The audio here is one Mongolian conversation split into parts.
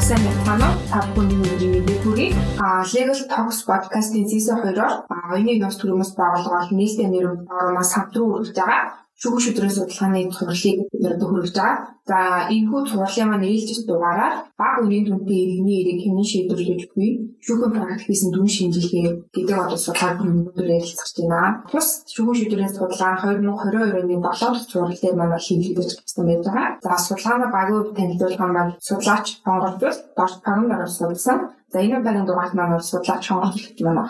сайн байна уу? Та бүхэн миний мэдээ хүргэе. А Level Talks podcast-ийн season 2-оор оюуны нос төрөмөс байгуулгаар нийлдэм нэр оромоос хамтран үргэлж байгаа шүүх шүдрийн судалгааны цуглыг бид хөргөж байгаа. За энэхүү цуглын маань ээлжис дугаараар баг үнийн дүнтэй иргэний эрийг хэмнэн шийдвэрлэж буй шүүхэн практик хийсэн дүн шинжилгээ гэдэг одоо судалгааг өнөөдөр ярилцах гэж байна. Тус шүүхэн шийдвэрийн судалгаа 2022 оны 7 дахь цуглал дээр манай хийгдэж гисэн байдаг. За судалгааны багийн танилцуулга маань судлаач хонгордвол дорч паран дараа судалсан. За энэ удаагийн дугаарт маань судлаач хонгордвол гэж байна.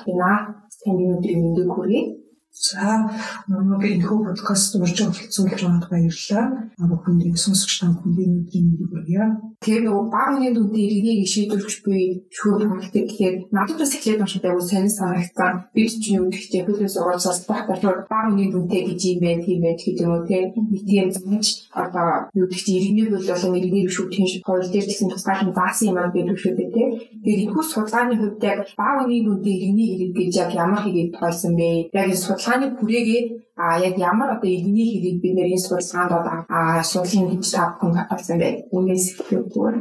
Таны өдрийн мэндийг хүргэе. За өнөөгийн энэхүү подкаст урьж оролцуулж байгаад баярлалаа. Бүхэндээ сонсогч та бүхэндээ өдрийн мэндийг хүргье. Тэр нөгөө баг үеийн дүндээ иргэнийг шийдвэрлэж буй шүүх хамгаалдаг гэхээр надад бас эхлээд уншаад аягүй сайн санагдсан. Би ч юм гэхдээ хөлөөс оролцоод багтаа баг үеийн дүнтэй гэж юм байна тийм байх гэдэг юм уу тийм замч одоо юу гэх чинь иргэний хөл болон иргэний шүүхийн хууль дээр гэсэн тусгаарлан заасан юм аа гэдэг шүү дээ тийм. Тэгэхээр энэхүү судалгааны хувьд яг баг үеийн дүндээ иргэний хэрэг гэж яг ямар хэрэг тоолсон бэ? Яг энэ судалгааны хүрээгээ а яг ямар одоо иргэний хэрийг бид нэр энэ судалгаанд одоо а суулын гэж та бүхэн баталсан бай. Үнээс хэлбэр.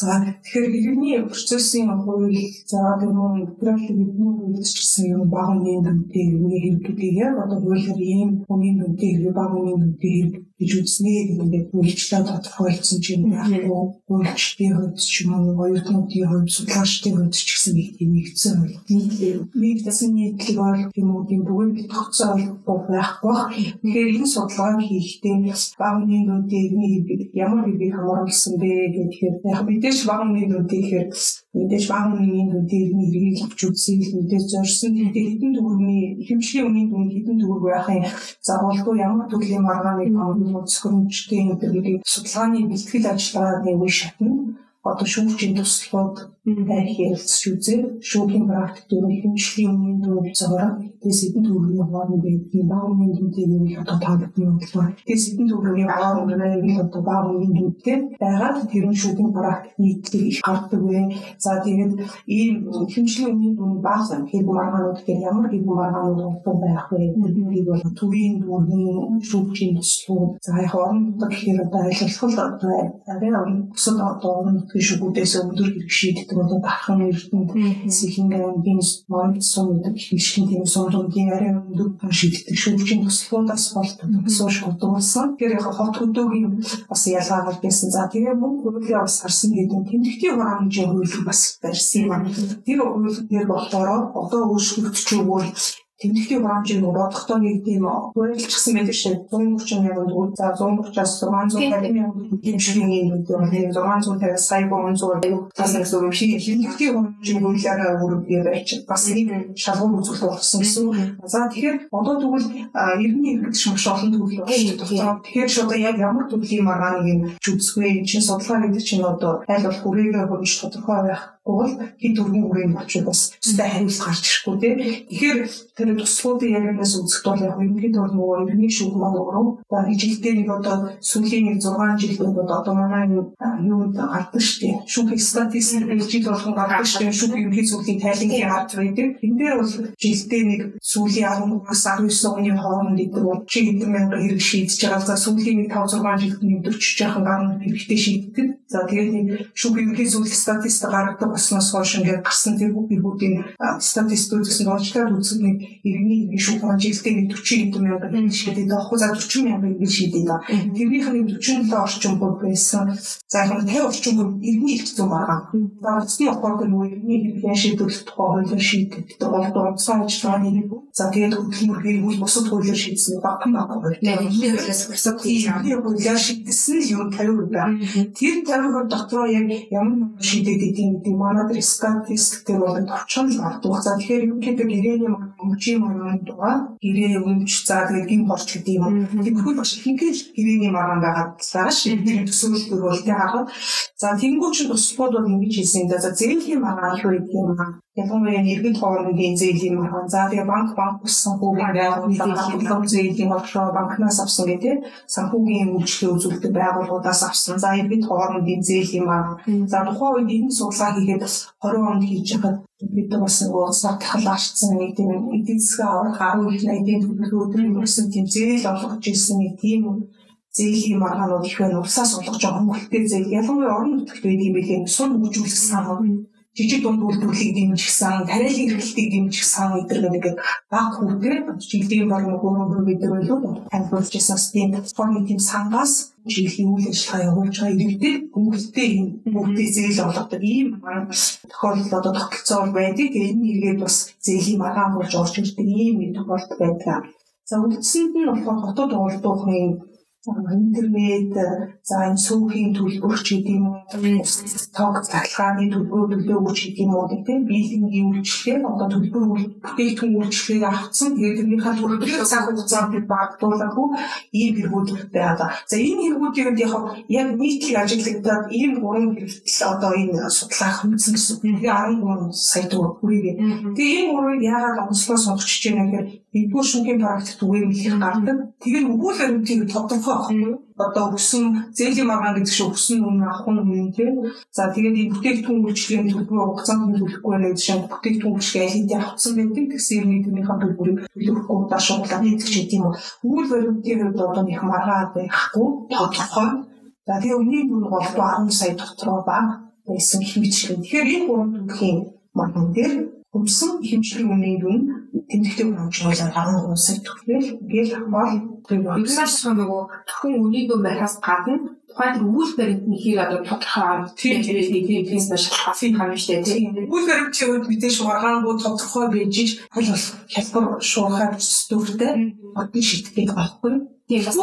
За тэгэхээр иргэний процессын хууль за гэмүн федерал иргэний гэсэн юм баг үнийн дүнтэй иргэний хэрэгүүдийг яг одоо хуулиар ийм үнийн дүнтэй иргэ баг үнийн дүнтэй хэрэг гэж үзснээр ингээд үйлчлээ тодорхойлсон чинь яахгүй үйлчлэлийн хувьд ч юм уу оюутнуудын хувьд судлаачдын хувьд ч гэсэн нэг тийм нэгдсэн үйл. Нэгдсэн нийтлэг бол юм уу тийм бүгд тогтцоо байхгүй. Тэгэхээр энэ судалгааг хийхдээ багны нүдийг ямар хэвээр хамруулсан бэ гэхээр яг мэдээж багны нүдийг гэхээр мэдээж багны нүдийг нэрийг авч үзсэн мэдээж зорьсон. Хэдэн төгрөгийн хэмжлийн үнийн дүн хэдэн төгрөг байхын загвалгүй ямар төрлийн маргааныг зөвхөмжтэй энэ гэдэг судалгааны бэлтгэл ажиллагааны үе шатна. Одоо шүүгчийн туслууд байх ярилцж үзээ. Шүүхийн практик дээр хэмжлийн өмнө дөрөв цагаар тэс эдэн төгрөгийн хооронд байдгийн баг дүнтэй нэг одоо та бидний бодлоо. Тэс эдэн төгрөгийн хооронд нэг одоо баг дүнтэй байгаад тэр нь шүүхийн практик нийтлэг их гардаг вэ. За тэгээд ийм хэмжлийн өмнө дүн баг хэрэг маргаанууд гэхээр ямар хэрэг маргаанууд утга байх вэ? Энийг бол төвийн дүүргийн шүүгчийн туслууд за яг орондоо гэхээр одоо айлчлал одоо арай бусад одоо оронд шүүгүүдээс өндөр хэрэг шийддэг одоо дархан эрдэнэт сэхингээр бинс монд сум гэдэг хэмжлэн тийм сумдуудын арай өндөр шийддэг шүүгчийн туслуудаас болдог шууд болсон. Тэгэхээр яг хот хөдөөгийн бас ялгаагаар байсан. За тэгээ мөн хуулиа бас харсан гэдэг тэмдэгтийн хураамжийн хуулийг бас барьсан юм. Тэр хууль дээр болохоор одоо өөрчлөгдөж өгвөл тэмдэгтийн хураамжийг бодохдоо нэг тийм хуульчсан байдаг шээ. 130 мянган төгрөг за 130-аас 650 мянган хэмжээний нэг нэг 650 сая гон зур тас нэг юм шиг. Тэмдэгтийн хураамжийн хуулиараа үргэлж байж бас нэг шалгуур үзүүлэлт болсон гэсэн. За тэгэхээр одоо тэгвэл иргэний иргэдч маш олон төрөл байна. Тэгэхээр шууд яг ямар төрлийн маргааныг нь жүзгүй чинь судалгаа гэдэг чинь одоо аль болох үрээгээ хөрж тодорхой байх бол хэд төргийн үрээнд очиж бас өстэй хариулт гарч ирэхгүй тийм. Тэгэхээр тэр туслуудын ярианаас үзэхэд бол яг ерөнхийд бол нөгөө иргэний шүүх маань өөрөө за жилдээ нэг одоо сүүлийн нэг 6 жилд одоо манай юунд гардаг дээ. Шүүх статистик жил болгон гардаг дээ. Шүүх ерөнхий зөвлөлийн тайлангийн харж байдаг. Энэ дээр бол жилдээ нэг сүүлийн 13-аас 19 оны хооронд гэдэг бол чи хэдэн мянган хэрэг шийдэж байгаа. За сүүлийн нэг 5 6 жилд нэг 40 жаахан гаруй хэрэгтэй шийддэг. За тэгээд нэг шүүх ерөнхий зөвлөлийн статистик гаргадаг болсноос хойш ингээд гарсан тэр бүгдийн статистик үзсэн доочлаад үзсэн нэг иргэний иргэн шүүх жилдээ нэг 40 хэдэн иргэн шийдэд байгаа. За 40 мянган иргэн шийдэд байгаа. Тэрнийх нь 47 орчим бүр байсан. За яг 50 орчим бүр иргэний их зүүн байгаа. За утасны ухаантай нөгөө иргэний иргэн шийдвэрлэх тухай хуулиар шийдэд. Тэгээд дурдсан ажиллагааны нэг. За тэгээд хөдөлмөрийн үйл бусад хуулиар шийдсэн багхан багхан. Иргэний хуулиас бусад хуулиар шийдсэн юм 50% байна. Тэр 50% дотор яг ямар шийдэд гэдэг манай статистик дээр бол товчхон гардаг. За тэгэхээр юу гэдэг гэрээний өмчийн маргаан дугаа гэрээ өмч за тэгээд гин борч гэдэг юм. Тэгэхгүй бас хингээл гэрээний маргаан байгаад байгаа шүү. Тэр төсөөлөл бол тэг хараад. За тэнгуү чинь туслууд бол ингэж хэлсэн. За зээлийн маргаан юу гэдэг юм аа ялангуяа нэргэн хоорондын зээлийн маргаан за тэгээ банк банк ус санхүүгийн байгууллагын зээлийн оршоо банкнаас авсан гэдэг санхүүгийн үйлчлэл үзүүлдэг байгууллагуудаас авсан. За иргэд хоорондын зээлийн маргаан за тухайн үед энэ судалгаа хийгээд 20 онд хийж байхад бид бас нөгөө сатхал арчсан нэг тийм эдийн засгийн аврах 10 их 80 төлөвлөгөө өдрийн өрсөн тийм зээл олгож ирсэн нэг тийм зээлийн маргаанууд их байна. Улсаас олгож байгаа хөнгөлтэй зээл. Ялангуяа орон нутагт байдаг юм билээ. Сун хөгжүүлэх сан жижиг дунд үйлдвэрлэлийг дэмжихсэн, тариалан хэрэглэлтийг дэмжихсэн гэдэг нэг баг хүрдээ жилийн гурван өдөр байлуу танилцуулж ирсэн тийм платформын тийм сангаас жилийн үйл ажиллагаа явуулж байгаа иргэдэд хүмүүстээ энэ бүгдээ зээл олгодог ийм тохиолдол одоо тогтолцоо байдаг. Тэгээ энэ иргэд бас зээлийн маргаан болж орж ирдэг ийм тохиолдол байдаг. За үндсэнд нь болохоор хотод уулдуухын интернет за энэ сүүхийн төлбөрч гэдэг юм уу тог цахилгааны төлбөр төлөө өгч гэдэг юм уу тийм биелэнгийн үйлчлэгээр одоо төлбөр бүтээгдэхүүн үйлчлэгийг авцсан тэгээд тэрнийхээ төлбөрийг цаг хугацаанд багтуулах уу ийм хэрэгүүдтэй байгаа. За энэ хэрэгүүдийг яг яг нийтлэг ажиглагдаад ийм гурван хэрэгтэл одоо энэ судлаа хүнсэн гэсэн. Тэгээ 13 сая төгрөг хүрээгээ. Тэгээ энэ гурвыг яагаад онцлог сонгогч чинь гэхээр нэгдүгээр шүүхийн практикт үгэмлэх гардаг. Тэгээ өгүүл баримтыг тодорхой авахгүй. Одоо өгсөн зээлийн маргаан гэдэг шиг өгсөн үнэ авах нь үнэ тийм. За тэгээд энэ бүтээгдэхүүн үйлчлэгийн төлбөрөө хугацаанд төлөхгүй байх шин бүтээгдэхүүн үйлчлэгээ аль хэдийн авсан байдаг. Тэгсэн юм нийтнийхээ төлбөрийг төлөхгүй удаа шуглаа нэг гэж юм уу. Өгүүл баримтын хувьд одоо нэг маргаа байхгүй тодорхой. За тэгээ үнийн дүн бол 10 сая дотроо баг байсан хэмжээ. Тэгэхээр энэ гурван төрлийн маргаан дээр Өмсөн хэмжлийн үнийн дүн тэмдэгтэй хэмжүүлэн 13 сая төгрөг гээл бол Биднээс нөгөө төхөн үнийн дүн байхаас гадна тухайн тэр өгүүл баримтны хийг одоо тодорхой тийм. тийм тийм. шалхах юм дээ тийм. Өгүүл баримтын үед мэдээж маргаангуу тодорхой байж хол бол хялбар шуурхаар төсдөртэй одны шийтгэдэг байхгүй. Тийм бас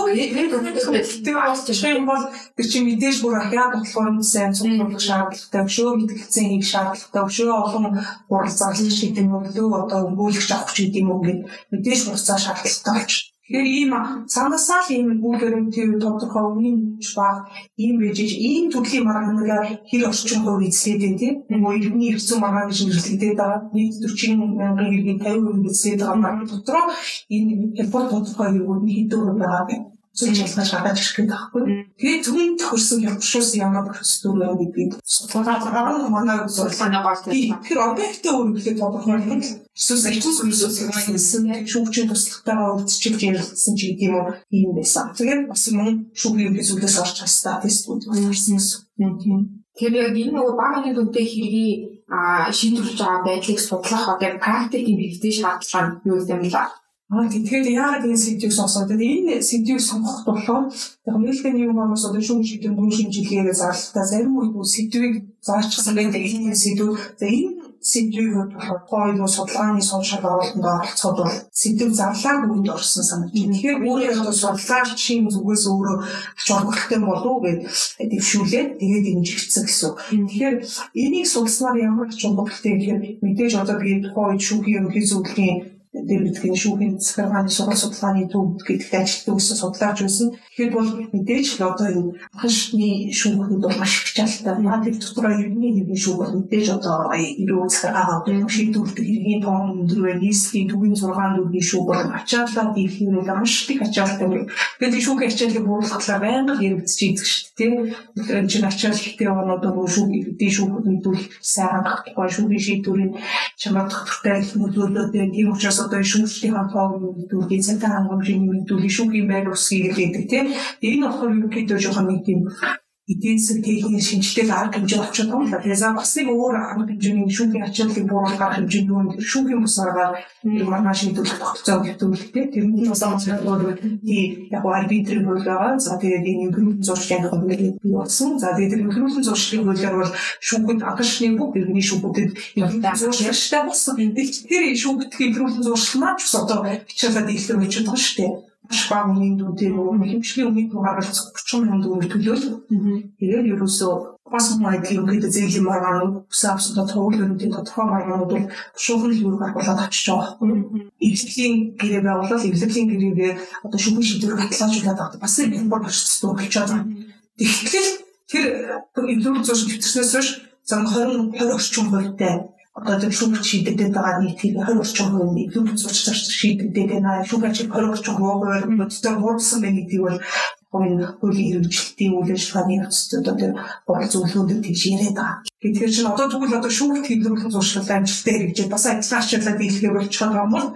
бас жишээ нь бол тэр чинь мэдээж бүр ахиад бодлогын сайн цуглуулах шаардлагатай өшөө мэдгэлцэн хийх шаардлагатай өшөө олон гурал зарлах гэдэг нь өглөө одоо өнгөлөгч авах гэдэг юм уу гэд мэдээж хугацаа шаардлагатай болж Тэгэхээр ийм цаанасаа л ийм үйл баримтын тодорхой үнийн баг ийм байж ийм төрлийн маргааныг хэр орчин хувь эзлээд байна тийм нөгөө иргэний ирсэн маргаан гэж нэрлэгдээд байгаа. Нийт 40 мянган иргэний 50% эзлээд байгаа. Маргаан дотроо энэ хялбар тодорхой хэрэгүүд нь хэдэн хувь байгаа вэ? Зөв шалгаж гадаад ирэх гэдэг байхгүй. Тэгээд зөвхөн тохирсон явуулсан ямар процедур вэ гэдгийг судалгаа гаргах манай судалгааны гол тэгэхээр объектээ өөрөглөө тодорхой юм л эсвэл ажил үйлссэн шүүгчийн туслахтайгаа өвдчихж ярилцсан ч гэдэг юм уу ийм байсан. Тэгээд бас мөн шүүхийн зүйлээс орч хастаа тестүүд болсон юм. Тэр яг энэ нөгөө багын дүнтэй хэргийг шийдвэрлэж байгаа байдлыг судлах одоо практикийн хэрэгтэй шаардлага нь юу юм бэ? Аа тэгэхээр яагаад энэ сэдвийг сонсоод энэ сэдвийг сонгох болохоор яг нээлтний юм хүмүүс одоо шүүх шийдвэр мөн шинжилгээгээ зарлахтаа зарим үед сэдвийг заачсан байдаг энэ сэдв за энэ сэдвийг болохоор гоё судалгааны суушаал оролтонд оролцоход бол сэдв зарлааг үгэнд орсон санагдаж байна. Тэгэхээр өөрөө судлаач шин зүгээс өөрөө ач холбогдолтой болов уу гэж дэвшүүлээд тэгээд дэмжигдсэн гэсэн. Тэгэхээр энийг судалснаар ямар ач холбогдолтой гэхээр мэдээж одоо би тухайн үед шүүхийн ерөнхий зөвлөлийн дээр бидний шүүхийн захиргааны сургалт судалгааны төвд гэдэгт ажилтдаг гэсэн судлаач байсан. Тэгэхээр бол мэдээж л одоо энэ хашны шүүхэд бол маш их чалтай. Наад их дотроо ерний хэвний шүүх бол мэдээж одоо ирүү захиргаагаа шийдвэрлэдэг хэргийн тоон өндөр байна. Нийслэлийн төвийн 6 дөрвийн шүүх бол ачаалал дийлхий бол маш их ачаалтай байна. Тэгээд шүүхийн ачааллыг бууруулахлаар байнга хэрэгжиж идэх шүү дээ. Тэгэхээр чинь ачаал ихтэй байгаа одоо шүүх иргэдийн шүүхэд мэдүүлэх сайхан гахгүй шүүхийн шийдвэрийн чамд доктортай нөлөөлөд тийм учраас одоо шүүгчдийн хамтаа мэдүүлгийн цэнтэй хангамжийн мэдүүлгийн шүүхийн байр усгийг гэдэг тийм. Энэ болохоор ерөнхийдөө жоохон нэг тийм эдийн засаг техникийн шинжилгээ арга хэмжээ юм байна. Тэгэхээр бас нэг өөр арга хэмжээний шүүхийн ачааллыг бууруулах хэмжээнд нүүн шүүхийн бус аргаар маргааш шийдвэрлэх тогтолцоо гэтүүлэлтэй. Тэрний бас онцлог тий яг арбитрийн хууль байгаа. За тэгээд энэ имплемент зуршлын хуулийг бий болсон. За тэгээд тэр имплемент зуршлын хуулиар бол шүүхэнд агашны бүх иргэний шүүхүүдэд зуршилтай болсон. Тэр шүүхтгийн имплемент зуршил маань ч одоо бичээлээд илэрч байгаа шүү дээ маш бага үнийн нөгөө хэмжлийн үнийн дүү гаргалц 30 мянган төгрөг төлөөл. Тэгээд ерөөсөө бас айдлын үгээд зээлийн маргаан үсээ авсан тохиол өрнөдийн тодорхой маргаанууд бол шуухан л юу гаргалаад очиж байгаа байхгүй. Эвлэлийн гэрээ байгуулал эвлэлийн гэрээгээ одоо шүүхэн шийдвэр баталгаажуулаад байгаа. Бас нэг бод очсон болчиход байна. Тэгэхээр тэр эвлэлийн зурш төвчснээс хойш зам 20 20 орчим хувьтай одоо зөв шүүх шийдэгдээд байгаа нийтийг 20 орчим хувийн илүү зурч зарч шийдэгдээд байна. Шүүх ажил 20 орчим хувиар бодтой хуурсан байх гэдгийг бол хуулийн хуулийн хэрэгжилтийн үйл ажиллагааны явцад одоо тэр бодол зөвлөгөөнд тийш яриад байгаа. Тэгэхээр чинь одоо тэгвэл одоо шүүхт хэвлэмжлэх зуршил амжилттай хэрэгжиж бас ажиллаачлаад дийлхээ болчиход байгаа юм бол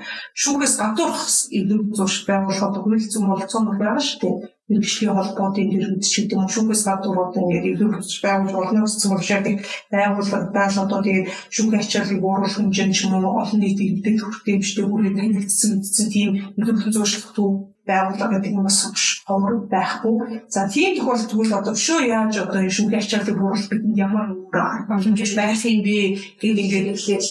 шүүхээс гадуурх хэвлэмжлэх зуршил байгуулахад хууль зүйн болцоо нь байгаа шүү дээ мэрэгжлийн гэдэг юм шүүхээс гадуур одоо ингээд эвлэг хүсч байгуулж болно гэсэн юм шаарддаг байгууллага байл одоо тэгээд шүүхийн ачааллыг бууруулах хэмжээнд ч юм уу олон нийтийн дэд хүртээмжтэй бүрээ танилцсан гэсэн тийм нөхөрлөн зуршлах төв байгууллага гэдэг нь бас ховор байхгүй. За тийм тохиолдолд тэгвэл одоо шүү яаж одоо шүүхийн ачааллыг бууруулах бидэнд ямар боломж байх юм бэ гэдэг ингээд эхлээд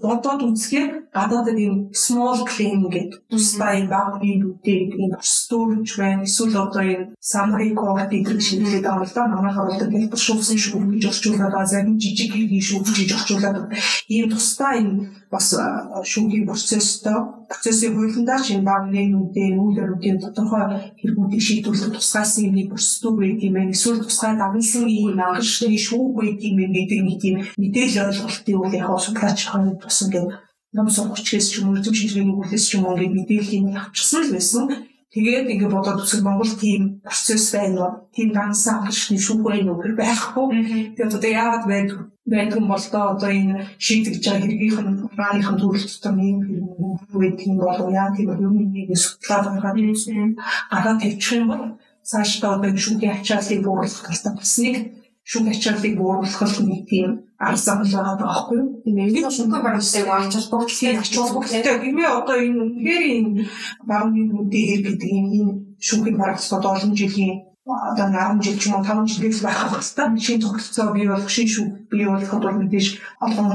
бодоод үзэхээр гадаадд ийм small claim гэдэг тусдаа юм багны гэдэг ийм storage байна. Эсвэл одоо ийм summary code гэдэг шинжилгээ байгаа л да. Манай харуулдаг хэлбэр шүүсэн шүү гэж орчуулаад байгаа. Зарим жижиг хэргийн шүү гэж орчуулаад ийм тусдаа ийм бас шүүхийн процесстой процессын хуулиндаа чинь багны нүдтэй үйлдвэрүүдийн тодорхой хэрэгүүдийг шийдвэрлэх тусгай юмны бүрсдүү байт юм байна. Эсвэл тусгай давнсан ийм агшны шүүх байт юм гэдэг нэг тийм мэдээлэл ойлголтын үйл яг судлаач хань тусан гэдэг ном сургачээс ч юм уу зөв шинжилгээний үйлээс ч юм уу ингээд мэдээллийг авчихсан л байсан. Тэгээд ингээд бодоод үсэг Монгол тийм процесс байна уу? Тийм дансан агшны шүүх байна уу байхгүй. Тэгээд одоо яагаад байдаг байдаг юм бол одоо энэ шийдэж байгаа хэргийнх нь урааныхын төрөл дотор ийм хэрэг байдаг юм болов яа тийм юм нэг судлаад байгаа юм. Гараа тавьчих юм бол цаашдаа одоо шүүхийн ачааллыг бууруулах гэсэн бас нэг шүүх ачааллыг бууруулах нэг тийм арга замал байгаа байхгүй юу? Тийм ээ. Энэ шүүх баримтыг ачаал бүгдийг ачаал бүгдтэй. Гэмээ одоо энэ үнэхээр энэ багны нүдийн хэрэг гэдэг энэ шүүхийн баримт одоо олон жилийн одоо 10 жил ч юм уу 5 жилээс байх хэвээр шинэ тогтолцоо бий болох шинэ шүү бий болоход бол мэдээж олон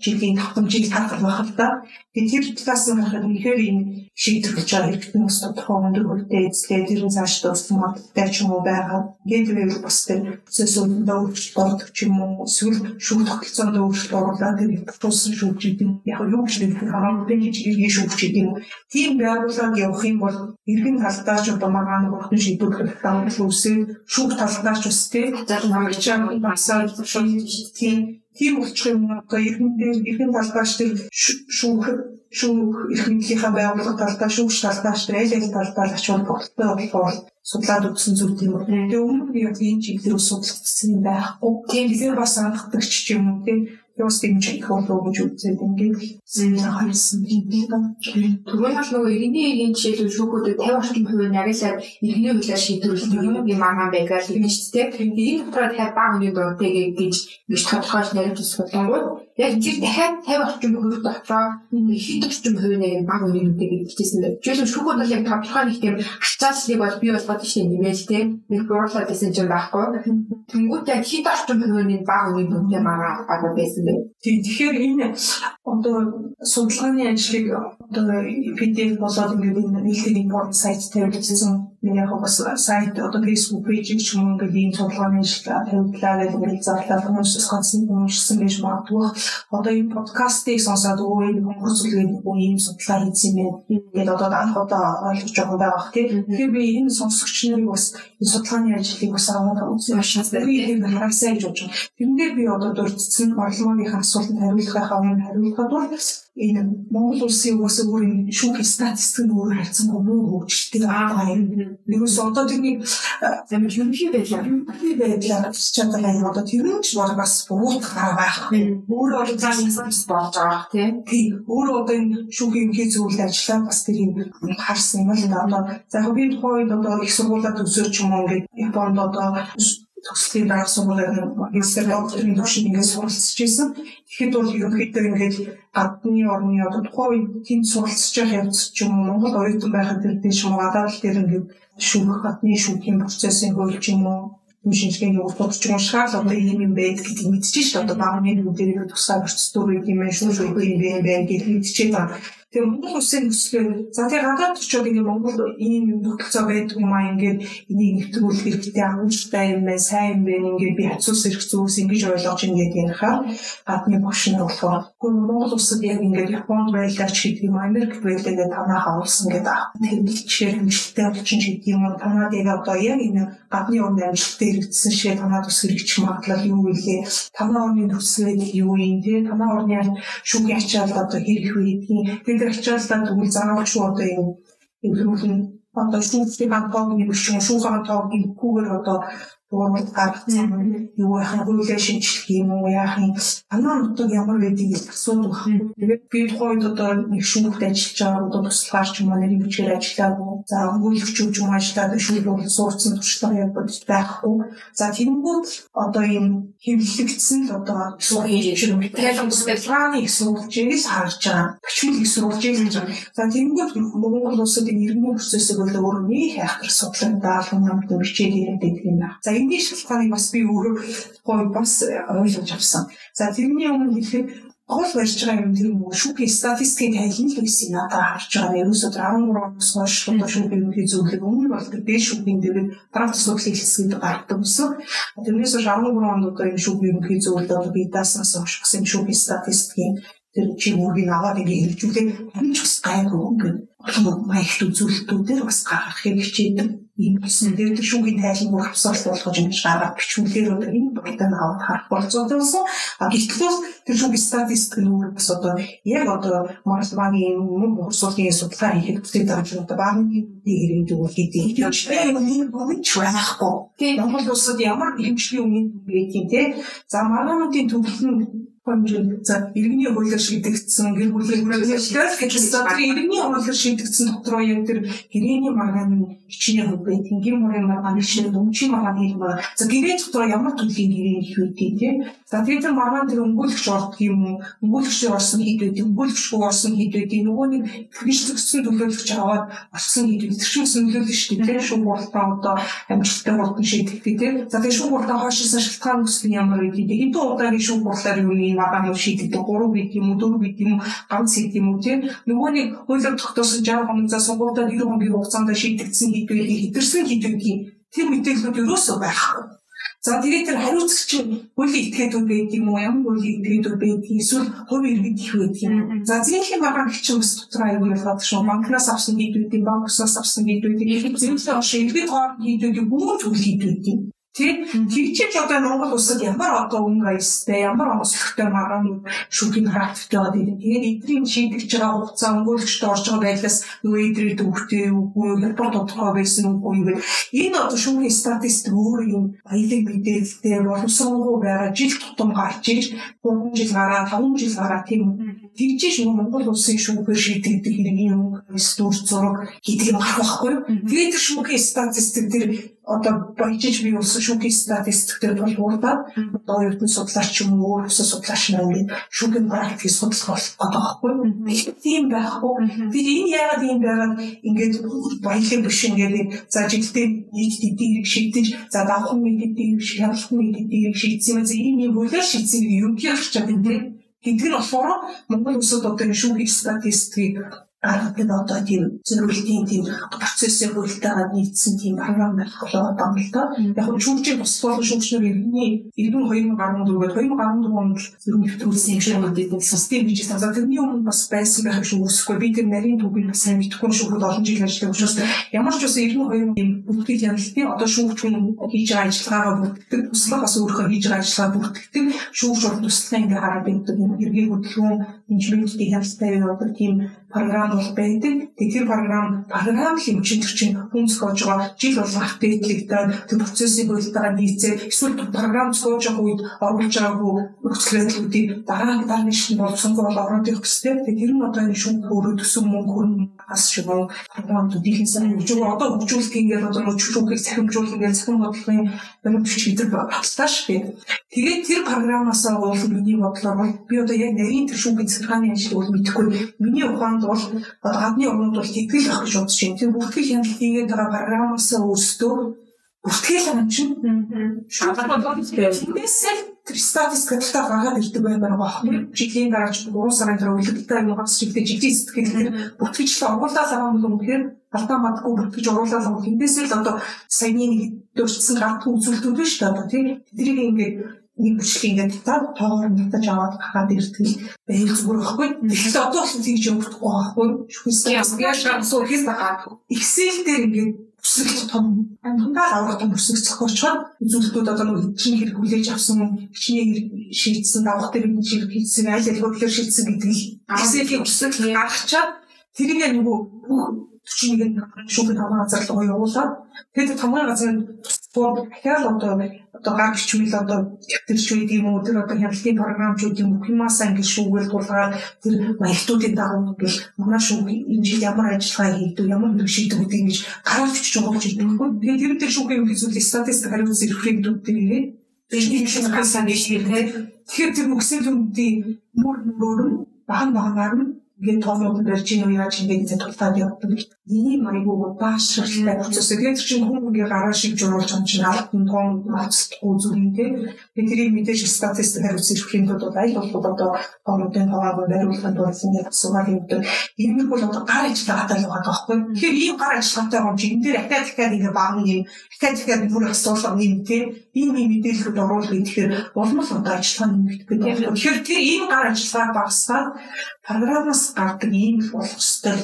жилийн давтамжийг таах байх л да. Тэгээд тэр талаас нь харахад үнэхээр энэ шийдвэрлэж байгаа хэрэгтэн ус тодорхой өндөр хөлтэй эзлээ тэр нь цааш дууссан модтай ч юм уу байгаа. Ингээд байвал бас тэр процессыг өөрчлөлт ордог ч юм уу эсвэл шүү тогтолцоонд өөрчлөлт оруулаад тэр туссан шүү гэдэг нь яг юу гэж нэг хамаагүй гэж иргэн шүү гэдэг юм. Тийм байгууллага явах юм бол иргэн талдаа ч одоо маргаан бүрхэн шийдвэрлэх дамжуулах үсээ шүүх талдаа ч тийм зарим хамгаалж басаа тийм тийм болчих юм одоо иргэн иргэн талдаа ч тэр шүүх шүүх мэдлийн байгууллага талдаа шүүгч талдаа ч аль аль талдаа ачаал тогтолтой болохоор судлаад үзсэн зүйл тийм үү. Тэгээ өмнө нь яг энэ чиглэлээр судлагдсан юм байхгүй. Тийм. Бид бас анхдагч юм уу тийм Юус тийм ч их болов гэж үзээд ингээд харсан юм байна. Түрүүн бол нөгөө иргэний эгийн жишээлбэл шүүхүүдэд 50 орчим хувийн агуулаар иргэний хуулиар шийдвэрлэх юм аа байгаар юм шүү дээ. Энэ дотроо 50 баг хүний дуртай гэж гэж тодорхойлж нарийн судалгууд яг тэр дахиад 50 орчим хувь дотроо хэд орчим хувийн баг хүний нүдтэй гэж хэлсэн байна. Жишээлбэл шүүхүүд бол яг тодорхой нэг тийм ачааллыг бол бий болгоод дээ нэмээд тийм нэг бууруулаад байсан юм байхгүй. Тэнгүүт яг хэд орчим хувийн баг хүний нүдтэй мараа баг байсан бэ. Тэгэхээр энэ одоо судалгааны ажлыг одоо PDF болоод ингээд энэ нийлдэг import сайт тавьчихсан нэг яг бас сайт одоо Facebook page ч юм ингээд ийм судалгааны ажил тавьдлаа гэж ингээд зарлаа хүмүүсээс ганцхан уншсан гэж магадгүй. Одоо энэ подкастыг сонсоод өө энэ зүйлийн бүх ийм судалгаа хийсэн юм. Ингээд одоо анх удаа ойлгож байгаа байх тийм. Тэгэхээр би энэ сонсогч нарыг бас энэ судалгааны ажлыг бас аваад үзсэн учраас би энэ харагсаа гэж бодож байна. Тэрнээр би одоо дурдсан орлогын асуултанд хариулахаа өмнө хариулахад бол энэ Монгол улсын угаас өөр энэ шүүх статистик нь өөр харьцангуй муу хөгжилтэй байгаа юм. Нэгээс одоо тэрний замд ерөнхий байдлаар ерөнхий байдлаар чадвар юм одоо тэр нь ч бас буурах байх. Өөр бол цаашаас болж байгаа тийм. Өөр одоо энэ шүүхийн ерөнхий зөвлөлд ажиллаа бас тэр юм харсан юм л да. Одоо за яг би тухайд одоо их сургуулаад өсөж юм уу ингээд Японд одоо төслийн дарга сургуулийн магистр докторийн төвшин ингээд суралцж байсан. Тэгэхэд бол ерөнхийдөө ингээд гадны орны одоо тухайн үед тэнд суралцж явах явц ч юм уу Монгол оюутан байхад тэр дэш юм гадаад дээр ингээд шүүх гадны шүүхийн процессын хөлж юм уу юм шинжилгээний үр дагавч уншаал одоо ийм юм байд гэдгийг мэдчихэж шүү дээ. Одоо багны нүдээр тусгай процедур юм байна, шүүх юм байна гэж мэдчихэж байгаа. Тэгээ Монгол улсын төслөө за тэгээ гадаад очиод ингээ Монгол ийм юм тогтолцоо байдаг юм аа ингээд энийг нэвтрүүлэх хэрэгтэй агуулжтай юм байна, сайн юм байна ингээд би хацуус ирэх зүйлс ингэж ойлгож ингээд ярихаар гадны багш нар болохоор гоо Монгол улсад яг ингээд Японд байлаач гэдэг юм Америк байлаа гэдэг танаа харуулсан гэдэг аа. Тэгээд жишээ хэмжлэлтэй болчин гэдэг юм танаад яг одоо яг энэ гадны орны амжилттай хэрэгжсэн шээ танаад ус хэрэгжих магадлал юу вэ? Танаа орны төсөл юу юм те? Танаа орны шүүхийн ачаал одоо хэрэг вэ гэдгийг тэр ачааллаа тэгвэл заавал шүү одоо юм эвлүүлэн одоо шүүхийн хамтаг нэг шиг шүүхийн хамтаг нэггүйгээр одоо дуурал гаргацсан юу яхаа хуулиа шинжлэх юм уу яах юм? Анаа нутаг ямар байдгийг асуудаг байхгүй тэгээд би тухайд одоо нэг шүүхт ажиллаж байгаа одоо туслахаар ч юм уу нэр бичгээр ажиллаагүй. За өнгөлөгч юм юм ажиллаад шүүх бол суурцсан туршлага яваад байхгүй. За тэнгууд одоо юм хэвлэгдсэн л одоо шүүхийн жишээ телефон сурвалжээс харж байгаа бичвэл сурвалжээс гэж байгаа за тэнгууд Монгол улсад иргэний процессыг бол өөрөө нэг хайхтар судлан даалган намд бичээд ирээд байдаг юм байна за энэний шалтгааныг бас би өөрөө гоё бас ойлгож авсан. За тэрний өмнө хэлэхэд гол барьж байгаа юм тэр мөн шүүхийн статистикийн тайлан л байсан надад харж байгаа. Ерөөсөө 13 оноос хойш шүүхийн ерөнхий зөвлөг өмнө бол тэр дээд шүүхийн дээр практик зөвлөлийг хийсгэд гардаг гэсэн. Тэрнээс хойш 13 онд одоо энэ шүүхийн ерөнхий зөвлөлд би дааснаас хойш бас энэ шүүхийн статистикийн тэр чи мөргийг аваад ингэ хэрэгжүүлээ. Энэ ч бас гайгүй ингээд олон маягт үзүүлэлтүүдээр бас гаргах хэрэгжээд ийм болсон. Тэр тэр шүүхийн тайлбар бүр авсаалт болгож ингэж гаргаж бичүүлгээр одоо энэ бүгдээ аваад харах болцоодсон. А гэтэл тэр шүүхийн статистик нь өөр бас одоо яг одоо Марсбагийн мөн бохирсуулын судалгаа хийхэд бүтэц дарж одоо багны хэрэг зүйл гэдэг. Яг энэ бүгд чрахгүй. Монгол улсад ямар хэмжлийн өмнө байдгийг те. За маргаануудын төвлөл нь хэмжээ за иргэний хуулиар шийдэгдсэн гэр бүлийн хуулиар гэж статистик иргэний хуулиар шийдэгдсэн дотроо яг тэр гэрээний маргааны хичнээн хөв бай тэнгэр мөрийн маргааны хичнээн өмчийн маргааны хэл маргаа за гэрээ дотроо ямар төрлийн гэрээ их үүдээ тий за тэр тэр маргаан тэр өнгөлөгч ордог юм уу? Өнгөлөгч орсон хэд үүдээ өнгөлөгчгүй орсон хэд үүдээ нөгөө нэг хэрэгжлэгдсэн төлөөлөгч аваад орсон хэд үүдээ тэр чинь нөлөөлнө шүү дээ шүүх болтоо одоо амжилттай болтон шийдэгдээ тий за тэр шүүх болтоо хоошисан шалтгаан нь ямар вэ гэдэг энэ удаагийн шүүх болтоор юу юм маргааны шийдэгдэх 3 бид юм уу 4 бид юм уу ганц хэд юм уу тий нөгөө нэг хуулиар тогтоосон 60 хоног за сонгуультай 90 хоногийн хугацаанд шийдэгдсэн хэдвэгийг хэтэрсэн хэдвэгийн тэр мэдээлэлүүд ерөөсөө байхгүй. За тэгээд тэр хариуцагч хуулийн этгээдүүд байдаг юм уу? Ямар хуулийн этгээдүүд байдаг? Эсвэл хувийн иргэд их байдаг юм. За зинхэнэ багаан гिचэн бас дотор аягүй ялгаад шүү. Банкнаас авсан хэдвүүдийн банкнаас авсан хэдвүүдийн зинхэнэ оршин иргэд хооронд хэдвүүдийн бүх зүйл хэдвүүдийн Тэг. Тэгчиж одоо Монгол улсад ямар одоо өнгө аястай, ямар онцлогтой маргааны шүтгийн практиктэй байгаа гэдэг. Тэгээд эдрийн шийдэгч байгаа хугацаа өнгөлөгчд орж байгаа байдлаас нөгөө эдрийн төвхтэй үгүй, репорт тодорхой байсан үгүй юу гэдэг. Энэ одоо шүүхийн статистик өөр юм баялаг мэдээлэлтэй боловсронгуй байгаа жил тутам гарч ирж 3 жил гараа, 5 жил гараа тийм нөгөө Монгол улсын шүүхээр шийдэгдэх өнгө аяс дүр зураг гэдэг юм гарах байхгүй. Тэгээд шүүхийн статистик тэр одоо баяжиж бий болсон шүүхийн статистикээр бол уурдаад одоо ертөнц судлаач юм уу өөрөөсөө судлаач нар ингээд шүүхийн практикийг судлах болох гэдэг байхгүй юу? Тийм байхгүй. Тэр энэ яагаад юм байгаад ингээд баялаг биш ингээд за жилдээ хэдийн хэрэг шийдэж за давхан нэг хэдийн хэрэг шалах нэг хэрэг шийдсэн юм. За энэ юм хуулиар шийдсэн юм гэж чад юм тийм. Нь болохоор Монгол улсад одоо шүүхийн статистикийг гаргадаг одоо тийм зөвлөлтийн тийм процессын хөлтэйгээ нийцсэн тийм програм байх байгаа юм л да. Яг нь шүүгчийн бус болон шүүгчнэр иргэний иргэн 2014-д 2014 онд нь нэвтрүүлсэн юм шиг байдаг систем гэж санаа. Тэрний өмнө бас байсан байх шиг үүсэхгүй. Би тэр нарийн түүхийг сайн мэдэхгүй шүүхэд олон жил ажилладаг учраас ямар ч үсэн 92 юм бүгдийг хяналтын одоо шүүгч хүн хийж байгаа ажиллагаагаа бүртгэдэг. Туслах бас өөрөө хийж байгаа ажиллагаа бүртгэдэг. Шүүгч бол туслахын ингээ хараад байдаг юм. Иргэн хөдөлгөөн, инженерийн хяналттай явдаг тийм програм бол байдаг. Тэгэхээр програм програм хэмжээнд чинь хүн зохиож байгаа жил болгох дээдлэгдээд тэр процессын хөлтөөр нийцээ эсвэл програм зохиож байгаа үед оруулж байгаагүй нөхцөлөдлүүдийг дараа дараагийн шин болсон бол ороод ирэх гэстэй. Тэгэхээр нь одоо энэ шүүх өөрөө төсөн мөнгө хөрн бас шиг програмуудын сайн хөгжүүг одоо хөгжүүлэх ингээд одоо нөө шүүхийг цахимжуулах ингээд цахим бодлогын ямар чигээр баталтай шүү. Тэгээд тэр програмаас уулын миний бодлоор би одоо яг нарийн тэр шүүхийн захиргааны ажил бол мэдэхгүй. Миний ухаанд бол гадны орнууд бол тэтгэл авах гэж бодож байна. Тэр бүртгэл хяналт хийгээд байгаа програмаас өөрсдөө бүртгэл хяналт чинь шаардлага тэр статистик гэдэгтээ гаргаад ирдэг баймаар байгаа. Жилийн дараач 3 сарын дараа үлдэлтэй хагас чигтэй жилийн сэтгэл тэр бүртгэжлээ оруулаад байгаа юм бол үнэхээр алдаа мадгүй бүртгэж оруулаад байгаа. Тэндээсээ л одоо саяны нэг дурдсан гарт үзүүлэлтүүд биш та одоо тийм тэрийг ингээд нэг бичлэг ингээд та тоогоор нутаж аваад гараад ирдэг байл зүгээр байхгүй. Тэгэхээр одоо бол тэгж өнгөхгүй байхгүй. Шүхсэн яг шансуу хийх байгаа. Excel дээр ингээд бүсэг том амтандаа аврах том бүсэг зохиочоод үзүүлэлтүүд одоо нэг чинь хэрэг хүлээж авсан хичнээн хэрэг шийдсэн давах дээр нэг хэрэг хийсэн аль аль хөдлөөр шийдсэн гэдэг л Excel-ийн бүсэг гаргачаад тэрийг нөгөө бүх 41 шүүхийн тамга газар руу явуулаад тэгээд тамга газрын тусгаар дахиад одоо одоо гар бичмэл одоо төвчүүд юм уу тэр одоо хяналтын програмчууд юм уу юмасаа ингэ шүүгээл тулгаад тэр маягтуудын дагуу ингээл манай шүүх энэ жил ямар ажиллагаа хийдэг ямар нэг шийдвэр гэдэг ингэж гаргаж бичиж байгаа ч гэдэг. Тэгээд тэр дээр шүүхийн юм хэзүүл статистик хариуц референдумтэй нэрээ энэ шиг хасан нэг тийм тэгэхээр тэр мөксөл үндийн мөр мөр баган баганаар нь ингээд тоомууд барьж ийн уу яаж ингэж зэ тултаад явдаг. Ийм айгуу баашралтай процесс. Тэгээд чинь хүн ингээ гараа шиг жуулж байгаа чинь алтан тоон мацтгүй зүгэнтэй. Тэгээд тэрийг мэдээж статистик хариуцсан хэрхэн тулд аль болох одоо тоомуудын тоогоо бариулахад болсон гэж асуугаад явдаг. Ийм нь бол одоо гар ажиллагаатай байгаа байхгүй. Тэгэхээр ийм гар ажиллагаатай юм чинь энэ дээр ахаад дахиад ингээ баган юм ахаад дахиад бүр асуулга нэмтэй ийм ийм мэдээлэлүүд оруулах гэхээр улам л одоо ажиллагаа нэмэгдэх гэдэг. Тэгэхээр тэр ийм гар ажиллагаа багасгаад програмаас гардаг ийм л болох ёстой.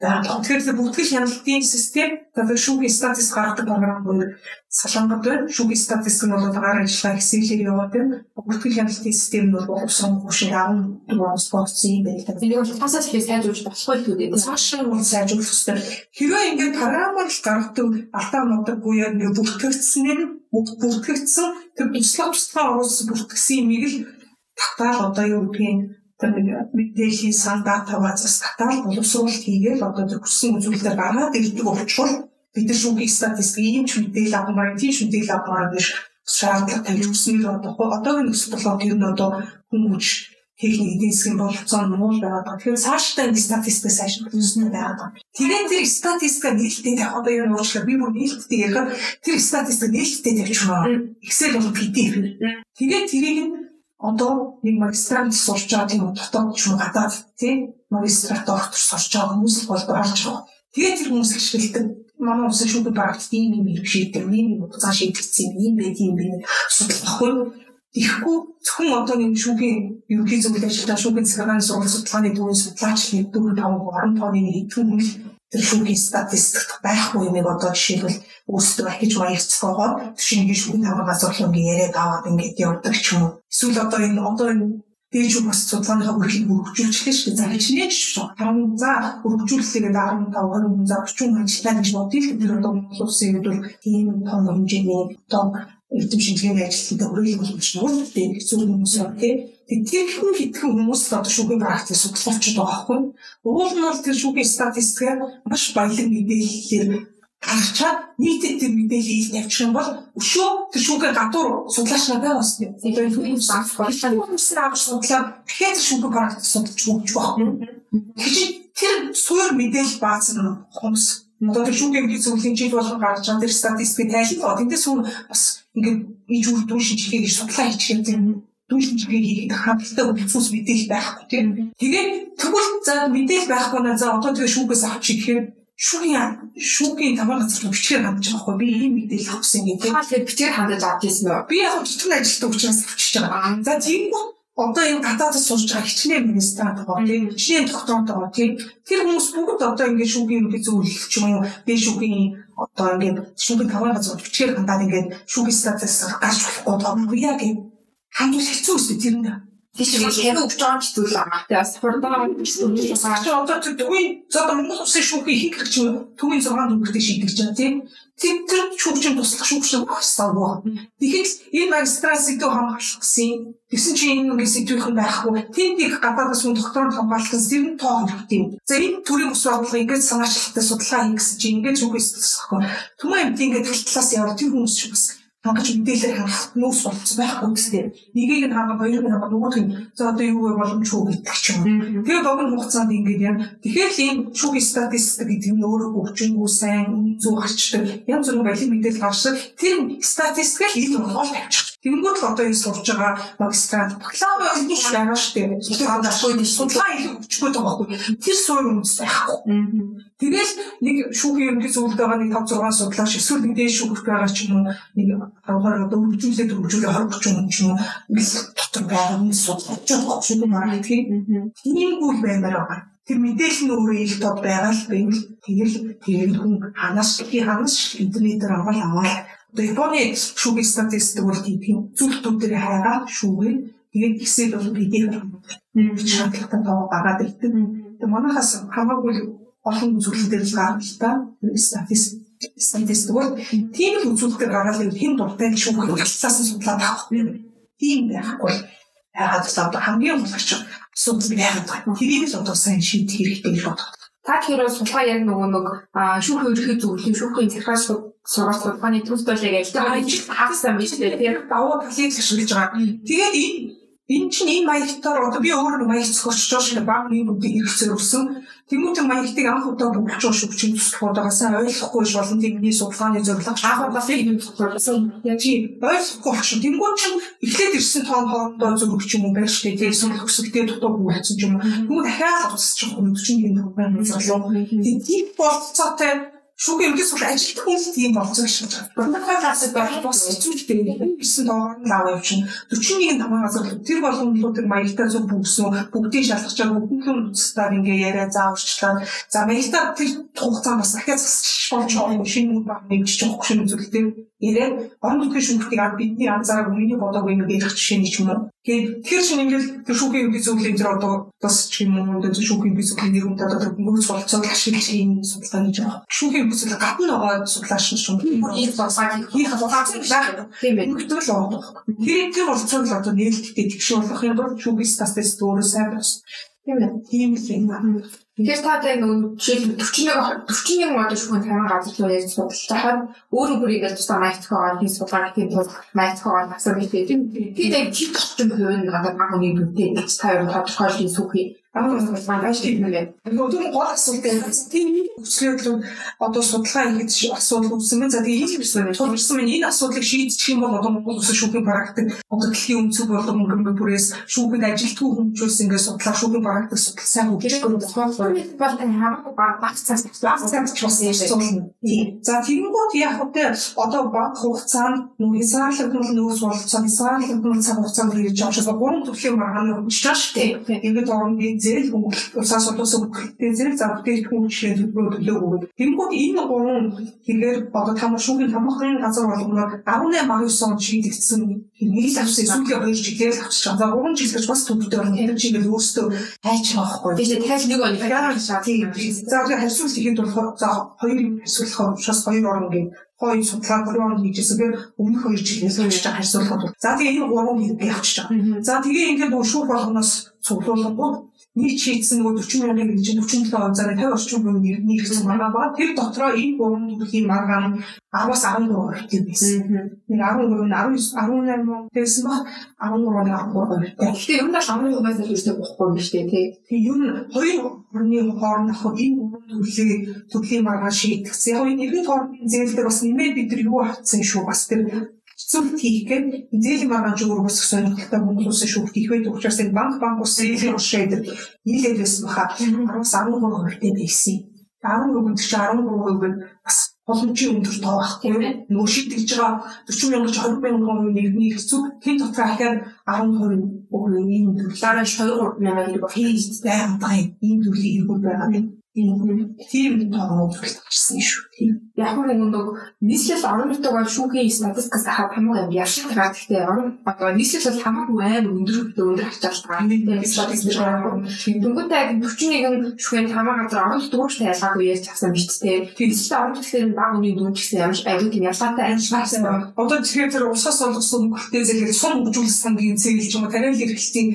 Тэгэхээр бүгдгэл хяналтын систем одоо шүүхийн статистик гаргадаг програм буюу салангад байна. Шүүхийн статистик нь бол гар ажиллагаа хэсэглээр яваад байна. Бүгдгэл хяналтын систем нь бол усан хөшөө 14 оноос болцсон юм байна. Энийг бол тасаас ихээ сайжруулж болохгүй үү? Цаашаа бол сайжруулах хэрэгтэй. Хэрвээ ингээд програмаар л гаргадаг алдаа модог буюу ингээд бүртгэгдсэн нь бүртгэгдсэн тэр туслах туслахаа оруулсан бүртгэгдсэн юмыг л татаад одоо юу гэдгийг тэр мэдээллийн сан датагаа засгатаад боловсруулалт хийгээл одоо хүссэн үзүүлэлтээр гаргаад ирдэг учраас бид нар шүүхийн статистик ийм ч мэдээлэл авмаар тийм ч мэдээлэл авмаар биш шаардлага тавьж өгснээр одоо одоогийн нөхцөл болоод ер нь одоо хүмүүж техник эдийн засгийн боловцоо нь муу байгаа. Тэгэхээр цаашдаа энэ статистик сайшин төлсөн байгаа. Тэгээд тэр статистик нээлттэй одоо юу уучлаа би мөн нээлттэй ярих тэр статистик нээлттэй тавьчихмаа. Excel бол PDF. Тэгээд тэрийг нь одоо нэг магистрант сурч байгаа тийм дотоод ч юм гадаад тийм магистрат доктор сурч байгаа хүмүүс бол гарч байгаа. Тэгээд тэр хүмүүс хичээлдэг манай улсын шүүхэд багт ийм юм хэрэгшээдэг, ийм юм утгаа шийдэгдсэн юм байд юм би судлахгүй. Тэгэхгүй зөвхөн одоо нэг шүүхийн ерөнхий зөвлөлт ажилтаа шүүхийн захиргааны сургууль судалгааны төвийн судлаач нэг 4 5 10 тооны нэг хэдэн тэр шүүхийн статистикт байхгүй юмыг одоо жишээлбэл өөрсдөө ахиж маягцгоогоор шингийн шүүхийн тавгаас орлонгийн яриад аваад ингээд явдаг ч юм уу. Эсвэл одоо энэ одоо энэ дээж бас судалгааныхаа бүрхийг хөгжүүлчихлээ шүү дээ. За хичнээн шүү. Харин за хөгжүүлэлтэйгээ 15 20 за 40 ажиллаа гэж бодъё л тэр одоо улсын үед бол тийм том хэмжээний одоо эрдэм шинжилгээний ажилтнаа хүрээлэн болж байна. Тэгээд хэцүү хүмүүс байна тийм хүн хитгэн хүмүүс одоо шүүхийн практик судлаачд байгаа хгүй. Уул нь бол тэр шүүхийн статистикээр маш баялаг мэдээлэлээр гаргачаад нийтэд тэр мэдээллийг явуучих юм бол өшөө тэр шүүхийн гадуур судлаач надад бас тийм. Тэгээд түүний заах болчихсон хүмүүс авах судлаа дахиад шүүхийн практик судалж өгч байхгүй. Тэгэхээр тэр суур мэдээлэл бааз нь хүмүүс Одоо тэр шүүхийн эдийн зөвлөлийн жил болгон гарч байгаа тэр статистикийг тайлбарлаад тэндээс үн бас ингээд иж үрдүүн шинжилгээ гэж судлаа хийчих юм дүүш шинжилгээ хийхэд хангалттай үлцүүс мэдээлэл байхгүй тийм. Тэгээд тэгвэл за мэдээлэл байхгүй наа за одоо тэгээ шүүгээс авчих гэхээр шүүхийн шүүхийн тамга газар бичгээр хандж байгаа хгүй би ийм мэдээлэл авсан гэдэг. Та тэгээд бичгээр хандаж авчихсан уу? Би яг бичгийн ажилтдаг учраас авчиж байгаа. За тийм одоо энэ гадаадд сурж байгаа хичнээн министрант байгаа тийм хичнээн докторант байгаа тийм тэр хүмүүс бүгд одоо ингээд шүүхийн үгүй зөвлөлт ч юм уу би шүүхийн одоо ингээд шүүхийн таван газар бичгээр хандаад ингээд шүүхийн статус гарч болохгүй одоо яг юм хандвал хэцүү үстэй тэр нь. Тийш хэрэг өгч байгаа ч зүйл байгаа. Тэгээ бас хурдаа гэсэн үг байгаа. Чи одоо төвийн за одоо Монгол улсын шүүхийн хийх гэж төвийн 6 дүнхтэй шийдэж байгаа тийм. Тэр тэр шүүгчийн туслах шүүгчийн багсаагүй. Тэгэхээр энэ магистрат сэдв хамгаалах гэсэн. Тэгсэн чи энэ нэг сэдвийнхэн байхгүй. Тэнтийг гадаадас хүн докторд хамгаалах гэсэн тоо хэрэгтэй юм. За энэ төрлийн ус бодлого ингээд санаачлалтай судалгаа хийх гэсэн чи ингээд шүүхээс тусахгүй. Түмэн амт ингээд талтлаас яваад тэр хүмүүс шүү бас хангаж мэдээлэл харах нүүс болцсон байхгүй үстэй. Нэгийг нь хангах, хоёрыг нь хангах, нөгөөх нь за одоо юу вэ боломжгүй гэдэг ч юм. Тэгээд богино хугацаанд ингэж яа. Тэгэхээр л ийм шүүх статистик гэдэг нь өөрөө хөгжингүү сайн зөв гарчдаг. Янз бүрийн баялаг мэдээлэл гарчдаг. Тэр статистикийг ил болгож тавьчих. Тэнгүүд л одоо энэ сурж байгаа магистрант бакалавр өгөх байгаа шүү дээ. Судалгаа судалгаа илүү хүчгүй байгаа байхгүй. Тэр суурь үндэс байхгүй. Тэгэл нэг шүүхийн ерөнхий зөвлөлд байгаа нэг 5 6 судлаач эсвэл нэг дээд шүүх байгаа ч юм уу нэг 10-аар одоо хөгжүүлээд хөгжүүлээ 20 30 ч юм уу дотор байгаа нь судлаач байгаа шүү дээ. Маргааш тиймгүй баймаар байгаа тэр мэдээлэл нь өөрөө их тод байгаа л байвал тэгэл тэгээд хүн ханаас ханаас интернетээр аваад аваад Одоо Японы шүүгийн статистик бол тийм зүйлтүүдээр хайгаа шүүгээ тэгээд Excel бол PDF шаардлагатай тоо гараад ирдэг. Тэгээд манайхаас хамаагүй олон үзүүлэлтээр л гарна л та. Статистик статистик бол тийм л үзүүлэлтээр гаргаад хэн дуртай шүү хэлцээс судлаад авах юм. Тийм байхгүй. Яагаад одоо хамгийн чинь асуудал байгаад байна. Тэрийг л одоо сайн шийдэх хэрэгтэй гэж бодох. Та тэр бол сулгаа яг нөгөө нэг шүүхийн ерхий зөвлөлийн шүүхийн захиргаал сургууль судалгааны төвд болоо гэж тэр хагасан биш үү? Тэр даваа талыг ашиглаж байгаа. Тэгээд энэ Энэ чинь энэ маягтаар одоо би өөрөө маяг зохиолч шүү дээ. Баг нэг үдийг хэрэгцээр өгсөн. Тэмүүтэн маягтыг анх удаа бүгдж байгаа шүү чинь туслахуудаа сайн ойлгохгүй ш болон тиймний судалгааны зорилго анх бас юм судалсан. Яг чи ойлгохгүй байх шүү. Тэнгүүд чинь эхлээд ирсэн тоон хоорондоо зөв ч юм уу байж тээ. Тэгсэн хөсөлтөө дутуу ч юм уу. Тэгмүүд дахиад уцчих 40 төгрөгийн зорилго. Тийм болцоотой шүүхийн ерөнхий сургууль ажилтг хүн тийм болцоо шүү. Протокол хасаг байх бос хэцүүдтэй гэсэн доогоор нь аваа явчихна. 41 тамга газар тэр болгон л тэр маягтай зөв бүгсэн бүгдийг шалгах чаар бүгдэн цастаар ингээ яриа зааварчлаа. За маягтай тэр хугацаанд бас дахиад засчих болж байгаа шинэ үг баг нэмчих жоох шинэ үзүүлэлтээр яриад орон нутгийн шүүхтийг ад бидний анзаараа миний бодоогүй нэг ярих жишээ ч юм уу. Тэгээд тэр чинь ингээл тэр шүүхийн үйл зөвлөлийн тэр одоо бас ч юм уу тэр шүүхийн үйл зөвлөлийн нэр хүнд одоо бүгд суралцаад ашиглаж ийм судалгаа хийж байгаа. Шүүхийн зөвлөл гадна байгаа судлаач нь шүү. Ийм засаг хийх боломжтой байх. Тийм ээ. Тэгвэл байгаа. Тэр тэр болцоог л одоо нээлттэй тэгш болох юм бол шүүхийн статистик өөрөө сайн байна. Тийм ээ. Тийм л юм. Тэгэхээр та яг нөгөө жишээл 41 41 одоо шүүхэн тамир газар руу яаж судалж тахад өөрөө бүрийг л тусаа майтхоо хийж судалгаа хийх тул майтхоо насаа мэдээ. Тэгээд яг чи толтон хувийн надад баг нэг үнтэй гэж та юу тодорхойлж сүүхий Аа маш тийм нэ. Нөгөө гол асуулт юм. Тийм хүчлэлүүд одоо судалгаа хийж асуудал үүсэн мэн. За тэгээ ийм юм тулгарсан мэн энэ асуудлыг шийдчих юм бол одоо Монгол улсын шүүхийн практик одоо дэлхийн өнцөг болон мөнгөн бүрээс шүүхэд ажилтгүй хүмүүжүүлс ингээд судлаа шүүхийн практик судал сайн хөгжих гэх юм бол хамаагүй баг цаас баг цаас ч бас юм. За тэгэнгүүт яг хөтэ одоо баг хугацаанд нөгөө хязгаарлагдмал нөөц болцоо хязгаарлагдмал цаг хугацаанд хийж байгаа учраас гурван төрлийн маргааны хөгжиж шүү дээ. Ингээд орны зээл хөнгөлөлт усаас улс хөнгөлөлттэй зээл завдгийж хүн жишээ төлбөр төлөөгүй. Тэнгүүд энэ гурван хэрэгээр одоо там шүүхийн тамхын газар болгоноор 18 19 онд шийдэгдсэн нэг л авсан сүүлийн 2 жилээр л авчиж байгаа. За 3 жил гэж бас төвдөө орно. Тэр чинь ингээл өөрөөсөө хайч байгаа байхгүй. Тийм дахиад нэг он шаа. Тийм. За одоо харьцуулт ихэд болохоор за хоёр юм харьцуулах учраас хоёр орн гэх хоёр судалгаа гурван он хийжсэн. Тэр өмнөх хоёр жилээс уншиж байгаа харьцуулахад. За тэгээ энэ гурван би явчихж байгаа. За тэгээ ингээд шүүх болгоноос цуглуулгууд нэг шийдсэн нөгөө 40 мянган гэж 47 онцоор 50 орчим хүн нэрний гэсэн маргаа ба тэр дотроо энэ гурван төрлийн маргаа нь 10-аас 13 хүртэл байсан. Нэг 13 нь 19 18 он байсан ба 13-ны 13 хүртэл. Гэхдээ юм даа 13-аас л үүсдэг бохгүй юм шүү дээ тий. Тэгээ юм хоёр орны хооронд ах энэ гурван төрлийн төрлийн маргаа шийдэгцсэн. Яг энэ нэгэн хоорондын зээлдэр бас нэмээд бид нар юу авцсан шүү бас тэр Зөв хийхэд зээлийн зүгээр бас сонирхолтой Монгол улсын шүүхт их байдаг учраас энэ банк банк ус зээлийн уршид нийлээд байсан баха 10-аас 13 хувьтай байсан. 13 ч 13% нь бас боломжийн өндөр тоо байхгүй юу? Нөгөө шийдэж байгаа 40 мянга ч 20 мянган хувийн нэгний хэцүү тэн дотор ахаад 10% нь өөрөө ийм төрлөөрөө 2 мянга хэрэг хийж байгаа юм. Ийм төрлийн иргүүд байгаа юм тийм тоогоо төлөвлөсөн шүү. Яг нэг нэг нийслэл орон нутаг бол шүүхийн статистикаас хамаагүй яшиг байгаа. Гэхдээ орон одоо нийслэл бол хамаагүй амар өндөр өндөр ачаалт байгаа. Статистик байгаа. Тэнгүүтээ 41 шүүхийн хамаа газар орон нутгуудтай ялгаагүй ярьж авсан биз дээ. Тэгэлээ орон нутгийн баг үний дүн гэсэн ямар аюул тийм ялгаатай ажилласан. Одоо тэгэхээр тэр усаас олгосон хөлтэй зэглэг сум хөгжүүлэх сангийн зэглэл ч юм уу тариал хэрэглэлтийн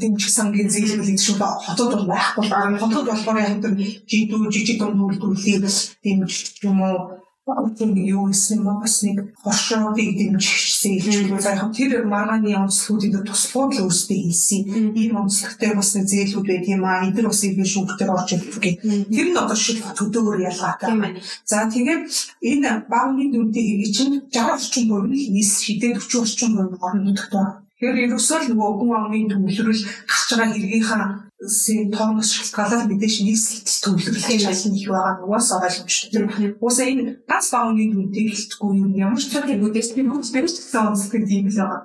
дэмжих сангийн зэглэл гэж шүү. Хотод бол байхгүй. Хотод болохоор яг тэр жидүү жижиг дунд үйлдвэрлэлийг дэмжих юм уу тийм юу гэсэн юм бас нэг хоршоодыг дэмжихсэн хэлбэл яг тэр маргааны онцлогуудын туслахууд л өөрсдөө хийсэн. Ийм онцлогтой бас нэг зээлүүд байт юм аа. Эдгээр бас их шүүхтэр орж ирэх гэх. Тэр нь одоо шиг төдөөр ялгаатай байна. За тэгээд энэ багны дүнтэй хэрэг чинь 60 орчим хувь нь нийс шидээ 40 орчим хувь орон нутгад. Тэгэхээр ерөөсөө л нөгөө хүн амын төвлөрөл гарч байгаа хэрэгийнхаа син тоогоос шалтгаалаад мэдээж нийслэл төвлөрөх шалын их байгаа. Нугасаа ойлгомжтой. Уусаа энэ ганц бааны дүнтэй хэлтгүй юм ямар ч зүйл үүдээс би хүмүүс бэрч гэсэн онцлог юм л байгаа.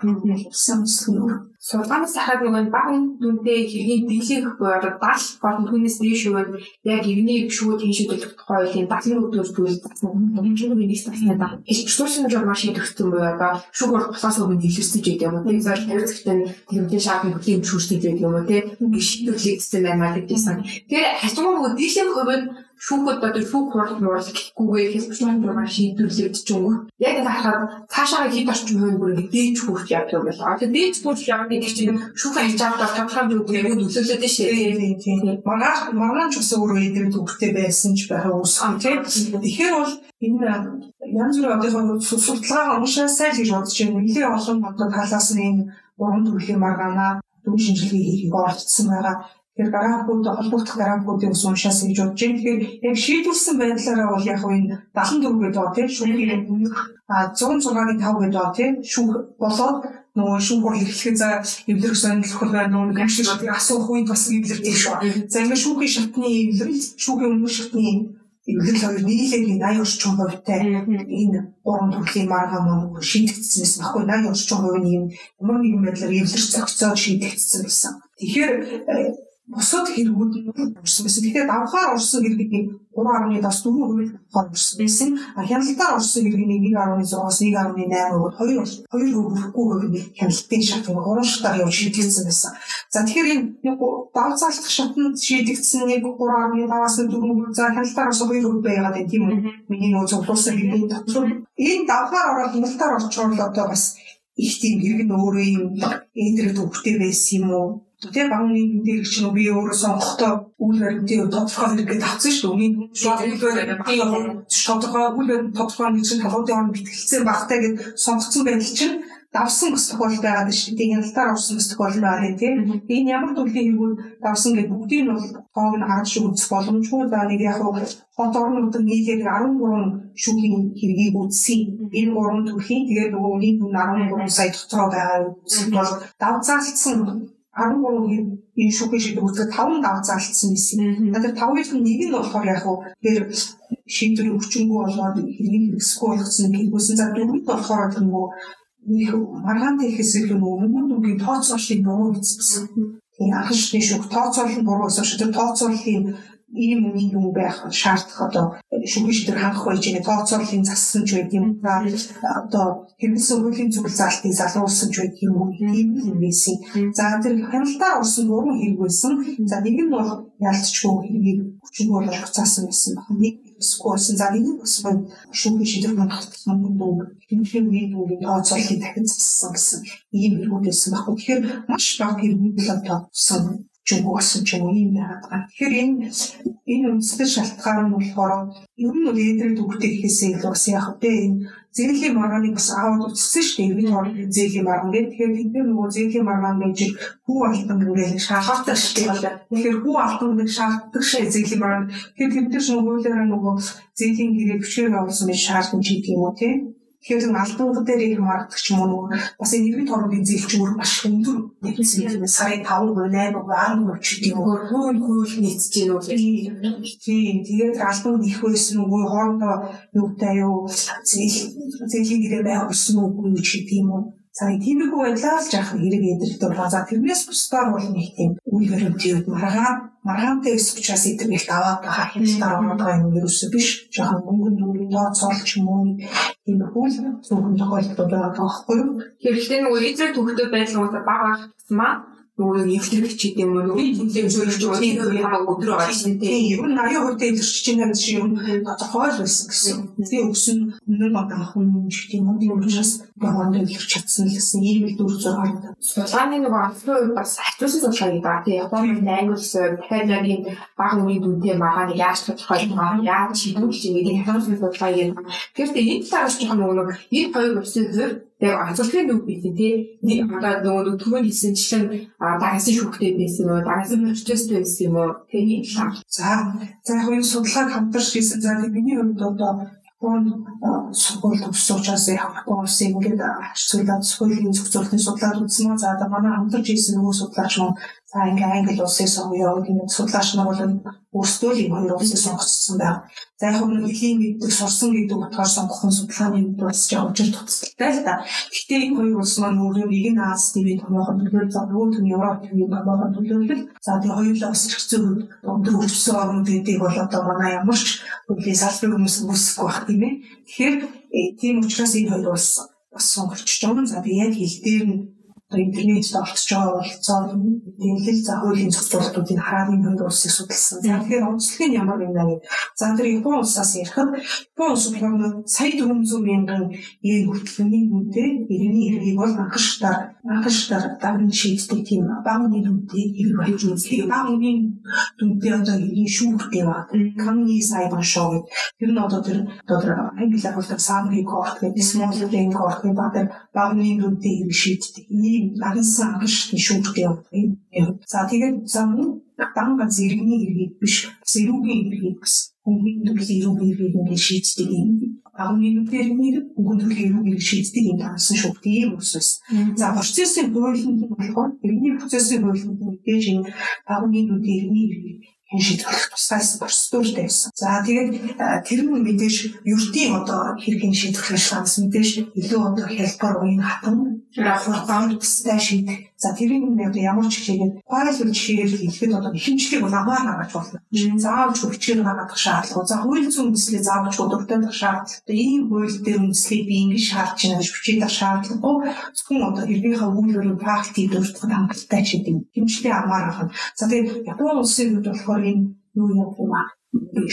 Уусаа онцлог Судалгаанаас хараад нөгөө баг дүнтэй хэргийн дийлэнх буюу дал болон түүнээс дээш юу яг иргэний шүүд хийн шийдвэрлэх тухай үеийн дадлын өдрөөр зүйл хэмжээний нэг статьяд байна. Экспортын журмаа шийдвэрлэсэн буюу одоо шүүг бол буцаас өмнө дэлгэрсэн ч гэдэг юм уу. Тэгээд зөв хэрэгцээтэй тэмдгийн шаардлагын хөтлийн шүүрсний гэдэг юм уу те. Ингэ шийдвэрлэгдсэн байна гэдэгсэн. Тэгэхээр хажуугаар нөгөө дийлэнх хувь нь шүүхэд одоо шүүх хурал муурал гэхгүйгээр хэлбэрийн дураар шийдвэрлэгдэж өнгө. Яг энэ харахад цаашаа хэд орчим хувийн бүр ингэ дээж хүрч явдаг байлаа. Одоо дээж хүрч явна гэдэг чинь шүүх хийж байгаа тодорхой хэмжээгээр нөлөөлөд нь шээ. Маргааш маргааш ч бас өөрөө эдгээр төвхтэй байсан ч байхаа үүсгэн тийм. Тэгэхээр бол энэ янз бүрийн одоо судалгаа уншаасай гэж бодож байна. Нэлээ олон одоо талаас нь энэ уран төрлийн маргаана дүн шинжилгээ хийхийг оролцсон байгаа. Тэгэхээр графикууд холбогдох графикуудыг ус уншаас гэж бодож байна. Тэгэхээр яг шийдвэрсэн байдлаараа бол яг энэ 74 гэдэг доо тийм шүүхийн өмнөх 106-ны 5 гэдэг доо тийм шүүх болоод нөгөө шүүх хурал эхлэхэд за эвлэрэх сонирхол байна уу нэг шиг асуух үед бас эвлэрдэг шүү. За ингээд шүүхийн шатны эвлэрэл шүүхийн өмнөх шатны эвлэрэл хоёр нийлээд 80 орчим хувьтай энэ гурван төрлийн маргаа маань шийдэгдсэн байсан баггүй 80 орчим хувийн юм ямар нэгэн байдлаар эвлэрч зохицоод шийдэгдсэн байсан. Тэгэхээр бусад хэрэгүүд нь орсон байсан. Тэгэхээр давхаар орсон хэрэгний 3.7 4% давхаар орсон байсан. А хяналтаар орсон хэрэгний 1.6-аас 1.8 өгöd 2 2 хүрэхгүй хувийн хяналтын шат нэг 3 шатаар явж шийдэгдсэн байсан. За тэгэхээр энэ давцаалдах шатнд шийдэгдсэн нэг 3.5-аас 4 за хяналтаар орсон 2% байгаад байна тийм үү? Миний нөө зөвлөсөн хэрэгний дотор энэ давхаар ороод хяналтаар орчвол одоо бас их тийм хэрэг нь өөрөө юм эдрэг төвхтэй байсан юм уу? Тэгээ багны дээр чинь би өөрөө сонгохдоо үйл баримтын тодорхой хэрэгэд авсан шүү дээ. Үний шотлоор би тодорхой үйл баримт тодорхой нэг чинь талуудын орнд битгэлцсэн багтай гэж сонгоцсон байдал чинь давсан бас тохиолдол байгаа шүү дээ. Хяналтаар орсон бас тохиолдол байгаа тийм. Энэ ямар төрлийн хэрэгүүд давсан гэдэг бүгдийг нь бол тоог нь харж үзэх боломжгүй. За нэг яг хот орнууд нийлээд 13 шүүхийн хэргийг үзсэн. Энэ гурван төрлийн тэгээд нөгөө үний 13 сая дотроо байгаа зүйл бол давзаалтсан 13 энэ шүүхийн шийдвэр үүсгэж 5 даваа заалтсан байсан. Тэгэхээр 5-ын нэг нь болохоор яг хуу тэр шийдвэрийн хүчингү болоод хэргийг хэрэгсэхгүй болгосон гэргүүсэн. За дөрөвд болохоор тэрнгүү нэг маргаантай ихээс илүү нөгөө мөнгөн дүнгийн тооцооллыг буруу хийсэн. Тийм анхшны шүүх тооцоол нь буруу шүү. Тэр тооцооллын ийм үнийг юм байх шаардах одоо шүүхийн шийдвэр хангах байж байгаа тооцооллын зассан ч байд юм ба одоо хэрэгсэн хуулийн зүйл заалтыг залуулсан ч байд юм ийм юм байсан. За тэр хяналтаар орсон гурван хэрэг байсан. За нэг нь бол ялцчгүй хэргийг хүчин болгож буцаасан байсан баг. Нэг скорсэн за нэг нь бас шүүхийн шийдвэр хангах мөнгөн дүү хэмжээ үеийн дүүгийн тооцооллыг дахин зассан гэсэн ийм хэргүүд байсан баг. Тэгэхээр маш бага хэргүүд л одоо сон чүгүү болсон ч юм уу юм байгаад байгаа. Тэгэхээр энэ энэ үндэслэл шалтгаан нь болохоор ер нь бол эдрэг төгтөй гэхээсээ илүү бас яг тэ энэ зээлийн маргааныг бас аваад үзсэн шүү дээ. Энэ хооронд зээлийн маргаан гэх. Тэгэхээр бид нөгөө зээлийн маргаан байж хүү алтан гэрэл шаарддаг шүү дээ. Тэгэхээр хүү алтан нэг шаарддаг шээ зээлийн маргаан. Тэгэхээр бид нар нөгөө хуулиараа нөгөө зээлийн гэрээ бичгээр явуулсан байж шаардсан ч гэдэг юм уу тийм Тэгэхээр нэг албан дээр их маргадаг ч юм уу? Бас энэ нэрвийн торгын зээлч өөр маш өндөр нэгсэн юм. Сарын 5 8 10 ч гэдэг юм уу? Хууль хууль нийцэж гин үү? Тийм тэгээд албан их байсан үгүй хоорондоо юутай юу зээл зээлийн гэрээ байх болсон үгүй ч гэдэг юм уу За тиймэрхүү байдлаар л жаахан хэрэг эдэрхтэй болоо. За тэрнээс бусдаар бол нэг тийм үйл баримтууд маргаан маргаантай өсөх учраас эдгэрэлт аваад байгаа хяналтаар ороод байгаа юм ерөөсөө биш. Жаахан мөнгөн дүнгийн тооцоолч юм уу тиймэрхүү л зөвхөн тохиолдол байгаа байхгүй юу? Хэрэгтэй нөгөө эдрэг төгтөө байдал нь бага маа нөгөө нэвтрэх ч гэдэм үү нөгөө зөвлөж байгаа тийм хамаагүй өдрөө тийм ер нь 80% илэрч чинь юм шиг юм. Тодорхой л байсан гэсэн. Тийм өгсөн өмнө баг анхан юм шиг тийм юм тийм учраас яванд илэрч чадсан л гэсэн. Ийм л дүр зураг. Сулгааны нөгөө үед бас хатуусан судалгаа гэдэг. Тийм Японы англи дахиад яг энэ баг үеийн дүнтэй магааны яаж тодорхой байгаа яаж шийдвэрлэж байгаа гэдэг хатуусан судалгаа юм. Тэгэхээр энэ талаас жоохон нөгөө энэ хоёр улсын хувьд яг онцлогийн нүг байсан тий. Одоо нөгөө түрүүнд хэлсэнчлэн дагасан шүүхтэй байсан уу, дагасан процесстэй байсан юм уу? Тэгээ шаа. За, за яг энэ судалгааг хамтарч хийсэн. За тэгээ миний хувьд одоо Японд сургууль төгссөн учраас Япон улсын ингээд ашиглаад сургуулийн зөвцөөрлийн судлаад үзсэн нь за одоо манай хамтарч хийсэн нөгөө судлаач нь За ингээ англи улсын сонгоё гэдэг нэг судлаач нар бол өөрсдөө л юм хоёр улсын сонгогдсон байна. За яг нь нэлийн мэддэг сурсан гэдэг утгаар сонгох нь судалгааны үед бас жоо учир туцтай л да. Гэхдээ энэ хоёр улс маань өөрөө нэг нь Аз ТV-ийн томоохон төлөөлөл за нөгөө нь Европ ТV-ийн томоохон төлөөлөл. За тэгээ хоёулаа бас хэрэгцээ өндөр хөгжсөн орнууд гэдгийг бол одоо манай ямар ч хуулийн салбарын хүмүүс үүсэхгүй байх тийм ээ. Тэгэхээр тийм учраас энэ хоёр улс бас сонгогч жоо. За би яг хил дээр нь одоо интернетд олдсож байгаа болцоо дэмлэл за хуулийн зохицуулалтуудыг энэ хоёр улсыг судалсан. За тэгэхээр онцлог нь ямар юм бэ? За тэр Япон улсаас ярихад Япон улс болохоор сая 400 мянган yen хүртэлний үнэтэй иргэний иргэнийг бол анхшдаар анхшдаар давн шийддэг тийм багны үнэтэй хэрэг байж үзлээ. Багны үнэтэй одоо иргэний шүүхтэй ба камны сайбан шоу тэр нь одоо тэр одоо англиар бол самри корт гэдэг small claim court гэдэг ба тэр багны үнэтэй хэрэг шийддэг. Ийм агнсан анхшдын шүүхтэй юм. За тэгээд зам дан ганц иргэний иргэд биш зэрүүгийн иргэд гэсэн хөнгөн төрлийн иргэний иргэд ингээд шийддэг юм агны нүүдэрний гүндрэл хэрэг шийддэг юм таасан шүү. Тийм үсвэс. За процессын хуулинд нь болохоор иргэний процессын хуулинд мэдээж энэ агны нүүдэрний хэрэг хэн шийдвэрлэх тусгай процедур байсан. За тэгээд тэр нь мэдээж ердийн одоо хэргийн шийдвэрлэх шанс мэдээж илүү одоо хэлбэр уян хатан хурдтай шийдэх. За тэрийн одоо ямар ч хичээгээд файл жишээр хэлэхэд одоо ихэмжлэг бол амаар гаргаж болно. Заавал хүчээр гаргах шаардлага. За хууль зүйн үндэслэл заавал дуртай шаардлага. Ийм хууль дээр үндэслэлийг би ингэж шаардж байна гэж бичиж дах шаардлагагүй. Зөвхөн одоо иргийнхаа үйлдвэрийн практик дуртахад хангалттай гэдэг юм. Хэмжлэг амаар гаргана. За тэгээд Японы улсын хувьд болохоор энэ юу юм бэ?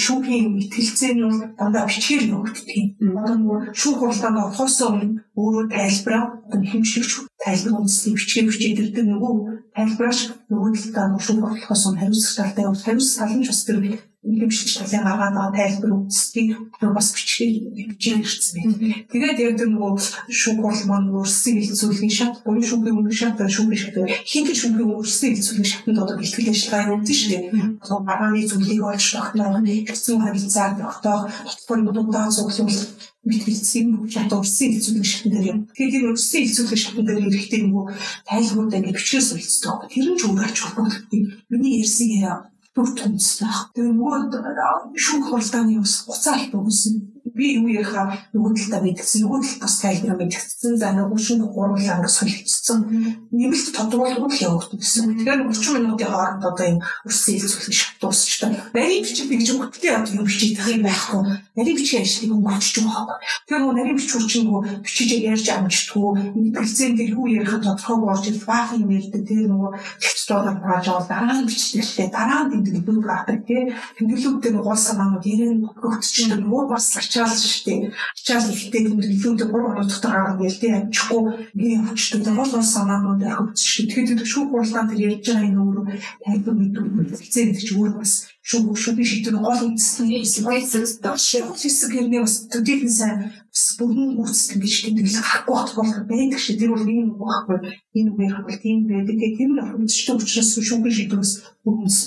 Шүүхийн мэтгэлцээ нь дандаа бичгээр өгдөг. Одоо нөгөө шүүх хурлаанд орохоос өмнө өөрөө тайлбараа одоо хэмшигч тайлбар үндэслэл бичгээр бичээд ирдэг нөгөө тайлбараш нөгөө талдаа шүүх хурлахоос өмнө хариуцлага талтай хариуцлага нь бас тэр хэмшигч талын гаргаад байгаа тайлбар үндэслэлийг тэр бас бичгээр бичээр ирсэн байна. Тэгээд яг тэр нөгөө шүүх хурл маань өөрсдийн хэлцүүлгийн шат, буюу шүүхийн өмнө шат, шүүхийн шат хинт шүүхийн өөрсдийн хэлцүүлгийн шатнд одоо бэлтгэл ажиллагаа явуулдаг шүү дээ. Одоо маргааны зүйлийг олж тогтноо, хэцүү харилцааг тогтоох, хотбор нүдүүдээ цуглуулах битгэлцсэн бүх чад урсын хэлцүүлэг шатн дээр юм. Тэгээд энэ урсын хэлцүүлэг шатн дээр хэрэгтэй нөгөө тайлбаруудаа ингэ бичгээс үлддэг. Тэр нь ч өөр ач холбогдол. Миний ярьсан яриа томцлоо. Тэгээ нөгөө шүүх хуралдааны ус уцаа их өгсөн би юу яхаа нөгөө талдаа мэдгэсэн нөгөө талд бас тайлбар мэдгэсэн за нөгөө шин гурлаа ингэ солилцсон нэмэлт тодруулгууд л явагддаг гэсэн. Тэгэхээр 30 минутын хооронд одоо юм урсын хэлцүүлэх шат дуусчихсан. Нарийн бичиг би гэж өгдөө одоо юм бичиж тах юм байхгүй. Нарийн бичгийн ажлыг өнгөрч байгаа байхгүй. Тэгэхээр нөгөө нарийн бичвэр чинь нөгөө бичиж ярьж амжтгүй мэдгэлцэн дээр юу ярих тодорхой болж ил баахан юм ярьдаг. Тэр нөгөө текстураар хааж авал дараа нь биччихлээ. Дараа нь тэмдэг бүгд гатдаг тий. Тэмдэглүүдтэй нөгөө гол санаанууд ярен өгчөж нөгөө бас ачаа ачаал шүү дээ. Ачаал ихтэй тэмдэг илүүндээ 3 хоног дотор гээл тий амжихгүй гээ хүчтэй гол гол санаанууд шүү. Тэгэхээр шүүх хурлаан тэр ярьж байгаа энэ өөрөө тайлбар мэдүүлэх хэлцээ гэдэг чинь өөр бас шүүх шүүх шийдвэр гол үндэстэн хэсэг хэсэг хэрнээ бас төдийлэн сайн бас бүрэн үүсгэн гэж тэмдэглэх харахгүй болох байдаг шүү. Тэр бол ийм байхгүй энэ үгээр хавал тийм байдаг. Тэгэхээр тэр нь хэмждэг учраас шүүх шийдвэрс бүгдс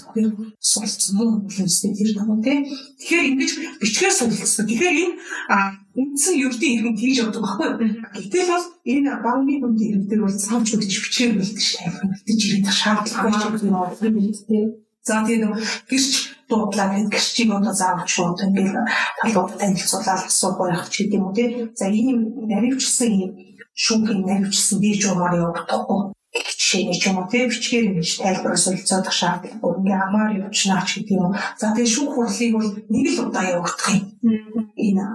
суулцсан юм үлэнстэй тэр юм тий. Тэгэхээр ингэж бичгээр суулцсан. Тэгэхээр энэ үндсэн ердийн иргэн тийж явдаг байхгүй? Гэтэл бол энэ багны бүнд иргэдэр бол цаавч өгч бичээр бэлдэж шаардлагатай мэдээж ирэх шаардлагатай юм байна. За тийм гэрч дуудлаа гэд гэрчийг одоо заавал шууд ингээл талууд танилцуулаад асуух байх ч гэдэм үү тий. За ийм наривчсан ийм шүүхийн наривчсан бий журмаар явагдахгүй жишээ нь ч юм уу тий бичгээр ингэж тайлбар солилцоодох шаардлагагүй ингээ амаар явуулнаа ч гэдэг юм. За тэгээ шүүх хурлыг бол нэг л удаа явагдах юм. Энэ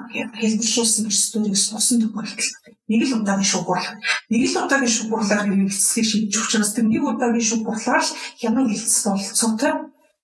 хэлбэршүүлсэн процедурыг сусан тохиолдол нэг л удаагийн шүүх хурал. Нэг л удаагийн шүүх хурлаар хэрэгцлийг шийдэж учраас тэр нэг удаагийн шүүх хурлаар л хяман хэлцэл болцоотой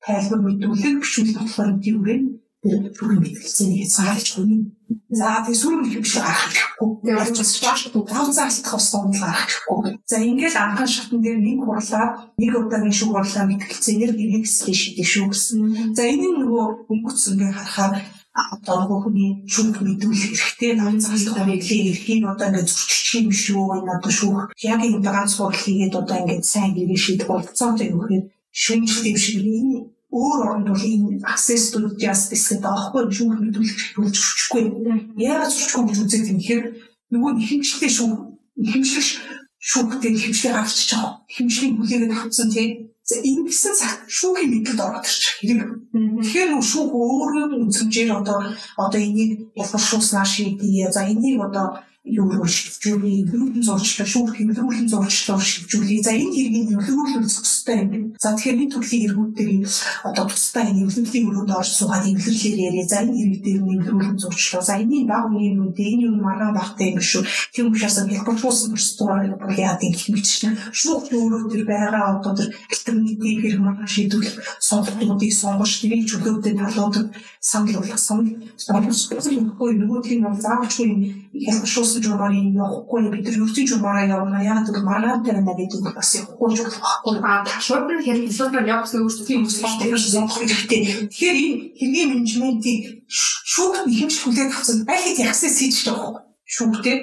тайлбар мэдүүлэг бичвэл болохоор дүүрэн тэр бүрэн мэтгэлцээний цаалж өгнө. За тэг сүрэн хэмжээ гарах гэхгүй. Тэгээд бас шааш тав заалтах ус донл гарах гэхгүй. За ингээд анхан шатн дээр нэг хурлаа нэг удаагийн шүүх хурлаа мэтгэлцээнээр хэрэгцлээ шийдэх шүү гэсэн. За энэ нөгөө өнгөцсөн ингээ харахаар одоо нөгөө хүний шүүх мэдүүлэх хэрэгтэй нам цаалдах хэрэглээ эрхийг одоо ингээд зөрчилчих юм шүү энэ одоо шүүх яг энэ ганц хийгээд одоо ингээд сайн гэрээ шийдэх болцоотой юу гэхээр шүнжил юм шиг энэ өөр оронд бол энэ access to justice гэдэг аахгүй шүүх мэдүүлэх болж өчөхгүй. Яагаад өчөхгүй гэж үзээд юм хэрэг нөгөө ихэмжлээ шүүх ихэмжлэх шүүхтэй ихэмжлээ гаргачих жоо. Ихэмжлийн бүлээгээд авсан тийм энэ гэсэн шүүхийн мэдлэлд ороод ирчих хэрэг. Тэгэхээр шүүх өөрөө үнцэмжээр одоо одоо энийг ялгаршуулснаа шийдээ. За энийг одоо юу руу шивжүүлээ, хөрөнгөн зурчлаа, шүүх хэмжүүлэн зурчлаа шивжүүлээ. За энэ хэргийг нөлөөлөх зохистой юм. За тэгэхээр энэ төрлийн эргүүдээр одоо тусдаа энэ нөлөөллийн өрөөнд орж суугаад нөлөөллөөр яриа. За энэ хэрэг дээр нөлөөлөн зурчлаа. За энэний баг үеийн үедээ энэ юу маргаан багтай юм шүү. Тийм учраас хэлбэрчүүлсэн процедураар бол яадаг гэх мэт чинь шүүх өөрөө тэр байгаа одоо тэр альтернатив хэрэг маргаан шийдвэрлэх сонголтуудыг сонгож тэрийг чөлөөтэй талуудад санал болгосон. Сонголтын нөгөөдгийг нь заавчгүй хэлбэршүүлсэн журмаар явахгүй бид нар ертөнцийн журмаараа явна. Яг л маргаантай байна гэдэг нь бас явахгүй ч болохгүй. Аа ташууд нь хэрэг хэлбэрээр явуулсан өөрсдөө тийм хэрэгтэй. Тэгэхээр энэ хэргийн менежментийг шүүхт ихэмжлэх хүлээн авсан байхад ягсаа сийж байгаа шүүхтэй.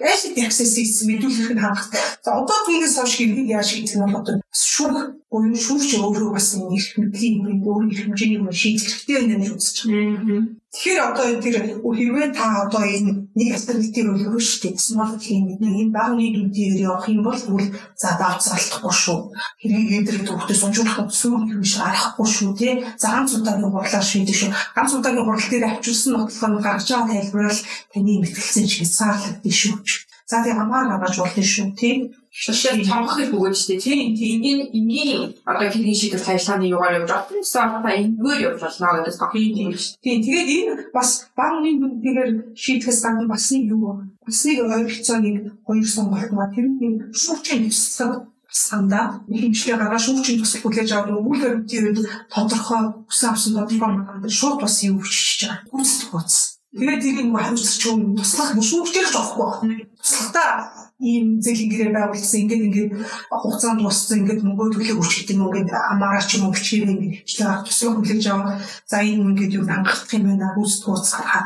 Яшид access хийсэн мэдүүлэх нь хангалттай. За одоо түүнээс хойш хэргийг яаж хийх нь бол шүүх буюу шүүгч өөрөө бас нэг мэдлийн юм өөр их хэмжээний юм шийдэх хэрэгтэй байна гэж үзэж байна. Тэгэхээр одоо тэр хэрвээ та одоо энэ нэг альтернатив өгөх шүү дээ. Small team нэг энэ багны дүнээр явах юм бол үл за давцралтахгүй шүү. Хэргийг эдгээр төвхтөд сунжуулах сүүр юм шиг арахгүй шүү тий. За ганц удаагийн хурлаар шийдэх шүү. Ганц удаагийн хурал дээр авчирсан нотлох нь гаргаж байгаа тайлбараар таны мэтгэлцэн шиг саарлагдсан шүү. За тэгээ хамаар гаргаж болно шүү тий. Шишээ тонгохыг бөгөөж штэ тийм тийм энгийн одоо хэргийн шийдвэр цаашлааны югаар явж байгаа. Тэсээ одоо энгээр явж болно гэдэг баг тийм шүү. Тийм тэгээд энэ бас багны нүдээр шийдэхээс гадна бас нэг юу бас нэг ойролцоо нэг хоёр сонголт ба тэр нэг шүүгчийн төсөл санда хэмжлээ гараа шүүгчийн төсөл хүлээж аваад үйл баримтын тодорхой хүсэн авсан тодорхой магад шууд бас юу хүчиж байгаа. Гүнзгий хуудас. Тэгээд тэрийг нөгөө хариуцч юм туслах шүүгчээр ч авахгүй. Туслахтаа ийм зээл ингэрээ байгуулсан ингээд ингээд хугацаанд дууссан ингээд мөнгө төлөв өч гэдэг юм ингээд амаарч юм уу бичгээр ингээд хвчлээ туслах хүлээж аваа. За энэ ингээд юу хангах юм байна үст тууц гарахаа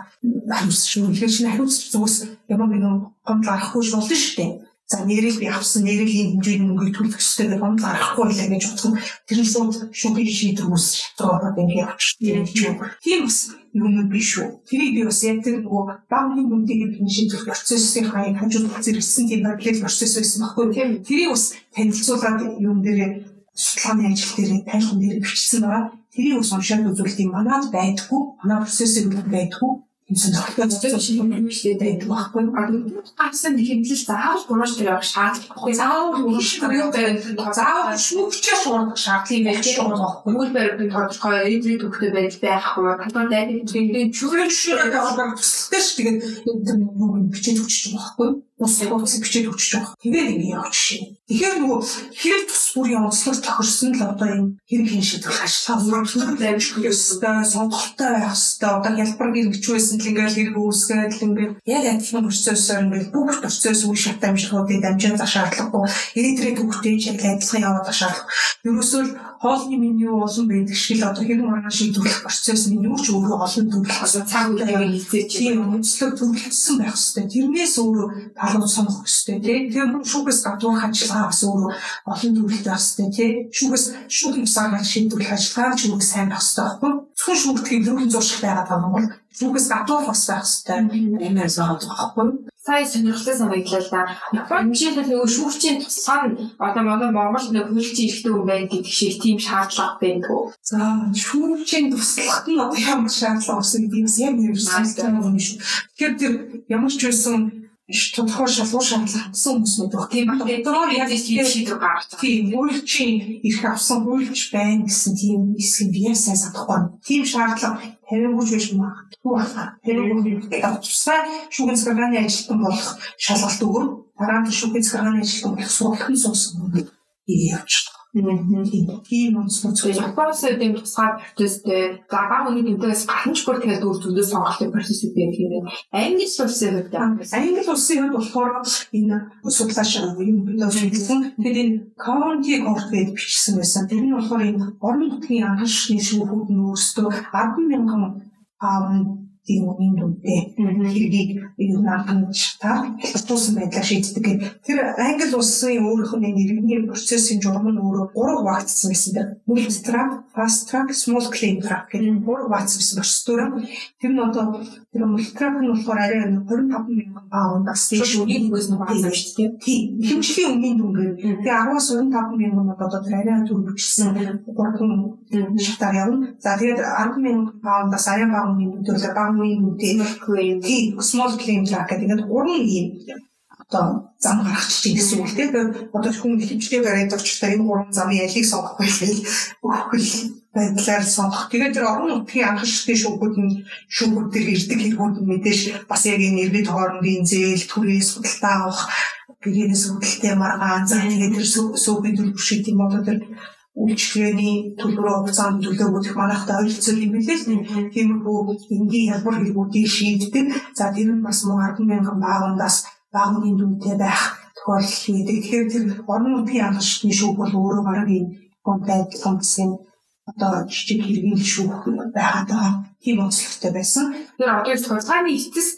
хариуцч шүү. Тэгэхээр шинэ хариуцч зүгээс ямар нэгэн гомдол арахгүй болно шүү дээ. За нэрийг би авсан нэрийг ийм хэмжээний мөнгөийг төлөх ёстой гэх юм гарахгүй л гэж бодсон. Тэр нь шууд шүүхийн шийдвэр үс шатраад ингэ явчихсан. Тийм бас юм биш үү. Тэрийг би бас яг тэр нөгөө багны мөнгөийг би шийдвэр процессын хаяг хажууд зэрэгсэн тийм бодлол процесс байсан байхгүй. Тэрийг бас танилцуулаад юм дээр судалгааны ажил дээр тайлхан дээр бичсэн байгаа. Тэрийг бас уншаад үзвэл тийм манад байдгүй, манай процессыг байдгүй юмсан юм шүү дээ байдаг байхгүй юу? Гацсан хэмжил заавал гурван дээр явах шаардлагагүй. Заавал дээр байдаг. Заавал шүүгчээ шуурах шаардлага байж байгаа байхгүй? Үйл баримтын тодорхой эдрийн төвхтэй байж байхгүй. Хатан дайны тэгээд чүрэн шүрэн байгаа төсөлтэй ш тэгээд юм бичиж өгч байгаа байхгүй ус ус бичиж өгч байгаа. Тэгээд ингэ явж шин. Тэгэхээр нөгөө хэрэг тус бүрийн онцлог тохирсон л одоо энэ хэрэг хийн шийдвэр ажиллагаа өөрчлөлт амжилт ёстой, сонголттой байх ёстой. Одоо хялбар гэрч байсан л ингээл хэрэг үүсгээд л ингээд яг адилхан процессор ингээд бүх процесс үе шат амжилтуудыг дамжин за шаардлагагүй. Электрик төвхтэй яг адилхан яваад шаардлагагүй. Ерөөсөө л хоолны меню олон байдаг шиг л одоо хэрэг маргаан шийдвэрлэх процесс нь юу ч өөрөө олон төрөл одоо цаг үеийг хийцээж тийм онцлог төвлөрсөн байх ёстой. Тэрнээс өөрөө халуун сонох ёстой тий. Тэр шүүгээс гадуур ажиллагаа бас өөрөө олон төрөлтэй байх ёстой тий. Шүүгээс шүүхийн усаар шийдвэрлэх ажиллагаа ч үүрэг сайн байх ёстой байхгүй. Зөвхөн шүүгтгийн зөвхөн зуршил байгаад байгаа юм бол шүүгээс гадуур бас байх ёстой. Эмээр заадаг байхгүй сая сонирхолтой санагдлаа л да. Хэмжээтэй нөгөө шүүгчийн туслах нь одоо манай Монгол нэг хөлчийн ихтэй хүн байна гэдэг шиг тийм шаардлага байна гоо. За шүүгчийн туслах нь одоо ямар шаардлага өсөж би бас яг юм шүү. Тэгэхээр тэр ямар ч байсан тодорхой шалгуур шаардлага хатсан хүмүүс байдаг. Тийм ба. Дөрөөр яаж шийдвэр гаргаж байгаа. Тийм үйл чинь ирэх авсан үйлч байна гэсэн тийм эсхийг би сайн санахгүй. Тийм шаардлага тавингүйч биш магадгүй байна. Тэр авчирсаа шүүгэн цагааны ажилтан болох шалгалт өгөр дараа нь шүүгэн цагааны ажилтан болох сургалтын суусан юм явж Тийм онцлог. Японоос үеийн тусгай процесстэй баг үеийн тэмдэгээс гарч бүр тэгээд үр зөндөө сонголтын процесс үүдээ тийм Англи улсын хувьд Англи улсын хувьд болохоор энэ судлаач юм билээ хэлсэн. Тэгээд энэ county court гэж бичсэн байсан. Тэр нь болохоор энэ орон нутгийн анхаарчны шүүхүүд нь өөрсдөө 10 мянган тийм үнийн дүнтэй хэргийг юу наан шатаар хятадсан байдлаар шийддэг. Тэр англи улсын өөрийнх нь иргэний процессын журам нь өөрөө гурав хуваагдсан гэсэн дээр мөн track, fast track, small claim track гэдэг гурав хуваагдсан процедур. Тэр нь одоо тэр мультраck нь болохоор арай 25 мянган паундаас дээш үнийн дүнгээс нь хуваагдсан шүү дээ. Тийм. Хэмжлийн үнийн дүнгээр. Тэгээ 10-аас 25 мянган одоо тэр арай төрөвчсөн гурван шатаар явна. За тэгээд 10 мянган паундаас арай бага үнийн дүнгээр бага багны үнэтэй тийм small claim гэдэг нь гурван юм одоо зам гаргачих гэсэн үг тийм одоо хүн хэмжээ бариад очтой энэ гурван замын ялыг сонгох байхыг өгөх байдлаар сонгох. Тэгээд тэр орон нутгийн анхаарчдын шүүхүүд нь шүүхүүд төр ирдэг хэрэгүүд нь мэдээж бас яг энэ иргэд хоорондын зээл, түрээ судалтай авах, гэрээс үүдэлтэй маргаан, за тэгээд тэр сүүхийн төлбөр шиг юм одоо тэр үйлчлэгээний төлбөрөө хугацаанд төлөөгөх манайхтай ойролцоо юм билээ. Тиймэрхүү энгийн хялбар хэрэгүүдийг шийддэг. За тэр нь бас мөн 10 мянган баагандаас багны дүнтэй байх тохиолдол хийдэг. Тэгэхээр тэр орон нутгийн анхаарчдын шүүх бол өөрөө бараг энэ контент функцийн одоо жижиг хэргийн шүүх байгаад байгаа. Тийм онцлогтой байсан. Тэр одоо цуцгааны эцэс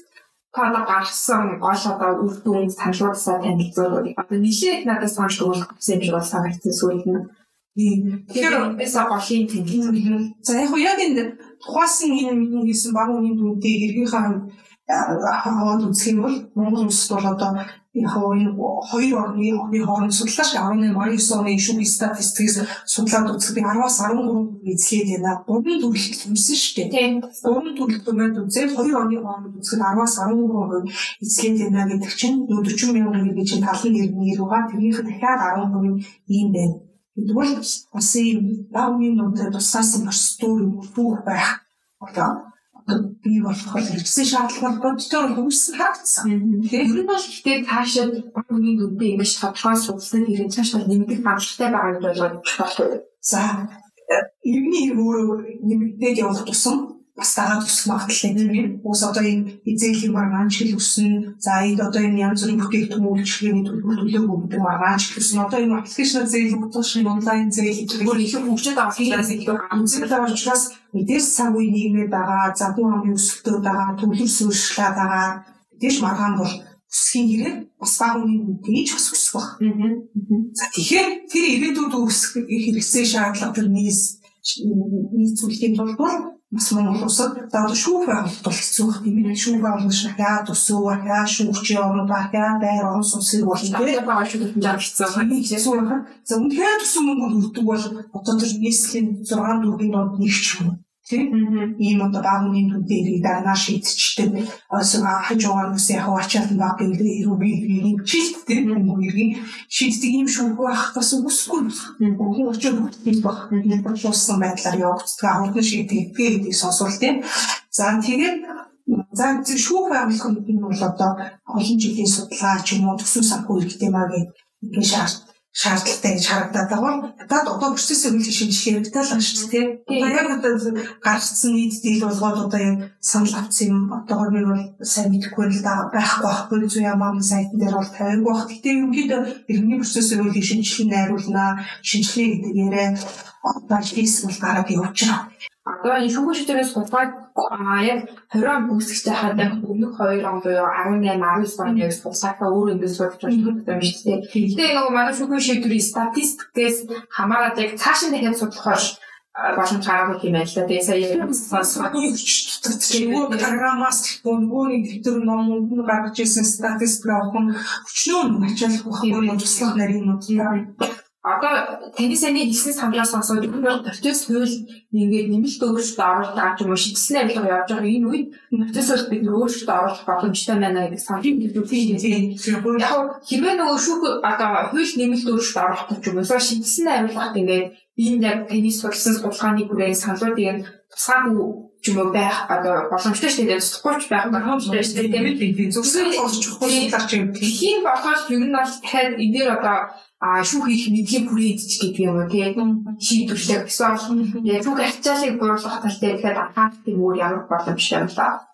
тоног гаргасан гол одоо үр дүн саналуусаа танилцуулах. Одоо нилээд надад сонж өгөх гэсэн юм шиг бол санагдсан сүйд нь. Тэгэхээр эсэ голын тэнцэл. За яг яг энэ тухайн энэ миний хийсэн багууны дүнтэй хэргийнхаа хаваад үзэх юм бол Монгол улсд бол одоо яг хоёр орны орны хооронд судлаач 18 19 оны шүүх статистикээс судлаад үзэхэд 10-аас 13 эзлээд байна. Гурван төрөлт юмсан шүү дээ. Гурван төрөлт юмд үзээд хоёр орны хооронд үзэхэд 10-аас 13% эзлээд байна гэдэг чинь 40 мянган гэдэг чинь талын нэрний рүүгээ тэрнийх дахиад 10% ийм байна. Тэгвэл бас ийм даавны нүдэ тусгаас нь бас дүүр юм бүх байх. Одоо бий болохоор хэрэгсэн шаардлага бодтой үүссэн харагдсан. Ер нь бол ихтэй цаашаа баг үеийн дүндээ ингэж тодорхой судалсан хэрэг цаашаа нэмэгдэх магадлалтай байгаа гэж бодож байна. За иргэний өөрөө нэмэгдээд явах тусам бас дагаад өсөх магадлалтай тийм ээ. Уус одоо энэ эзээлийн маргаан чил өснө. За энд одоо энэ янз бүрийн бүтээгдэхүүн үйлчлэгээний төлөв өгдөг маргаан чил өснө. Одоо энэ аппликейшн зээл өгдөг шиг онлайн зээл бүр их хөгжөд авах талаас илүү байгаа учраас мэдээж цаг үе нийгмээр байгаа, задуу амын өсөлтөө байгаа, төлөв сүршлээ байгаа. Мэдээж маргаан бол өсөхийн хэрэг бас баг үеийн үдээж бас өсөх баг. За тэгэхээр тэр ирээдүйд өсөх хэрэгцээ шаардлага тэр нийс нийцүүлэхийн тулд бас Монгол улсад за одоо шүүх байгуулалт бол хэцүү байх тийм ээ. Шүүх байгуулалт шахаа төсөв ахаа шүүгчийн орнууд ахаа байр орон сууцыг бол тийм жаа хэцүү хэцүү байх. За үнэхээр төсөв мөнгө хүрдэг бол одоо тэр нийслэлийн 6 дүүргийн донд нэг ч юм тийм ийм одоо багны нүдээр дарнаа шийдчихдэг. Хажуугаар нь яг ачаалт баг гэдэг ирүүгийн ийм чилттэй иргэн шийддэг ийм шүүх байх бас үсгүй хүн очоод тийм баг нэг боловсон байдлаар явагддаг хурдан шийддэг гэдгийг сонсвол тийм за тэгээд За зөв шүүх байгуулах нь бол одоо олон жилийн судалгаа ч юм уу төсөв санхүү хэрэгтэй маа гэдэг ингэ шаард шаардлагатай гэж харагдаад байгаа. Надад одоо процессыг үйл шинжилгээ хэрэгтэй л байна шүү дээ. Одоо яг одоо гаргацсан нийт дийл болгоод одоо яг санал авсан юм. Одоо би бол сайн мэдэхгүй л байхгүй байхгүй зүй ямар сайтн дээр бол тавиагүй байх. Гэтэ ерөнхийдөө иргэний процессыг үйл шинжилгээ найруулнаа. Шинжилгээ гэдэг яриа одоо хийсэн бол гараад явж байгаа. Одоо энэ шүүх шийдвэрээс судалгаад яг 20 он үүсгэж хаад яг өмнөх 2 он буюу 18 19 оны яг судалгаатаа өөр ингэж судалж байгаа юм шүү дээ. Гэхдээ нөгөө манай шүүх шийдвэрийн статистикээс хамаарат яг цааш нь дахиад судлах хойш боломж гараагүй юм байна л да. Тэгээ сая нөгөө програмаас нэг дэвтэр ном гаргаж ирсэн статистик авах нь өчнөө ачаалах байхгүй туслах нарийн нууц одоо таны саний хэлсэн саналаа сонсоод өөрөө процесс хууль ингээд нэмэлт өөрчлөлт оруулах гэж юм уу шийдсэн авилга явж байгаа энэ үед процессыг бид өөрчлөлт оруулах боломжтой байна гэдэг саналыг хэлүүлсэн тийм. Яг хэрвээ нөгөө шүүх одоо хууль нэмэлт өөрчлөлт оруулах гэж юм уу шийдсэн авилгад ингээд энэ яг таны сурсан судалгааны бүрээ саналуудыг тусгаагүй ч юм уу байх одоо боломжтой шүү дээ. Тусахгүй ч байх боломжтой шүү дээ. Тийм. Зөвсөөр олж хуулиар ч юм. Тийм болохоор ер нь бол дахиад энэ дээр одоо а шүүх их мэдлийн бүрийн эзэж гэдэг юм уу тийм шийдвэрлэх эсвэл яг шүүх ачаалыг бууруулах талтай ихэд анхаардаг өөр ямар боломжтой юм ба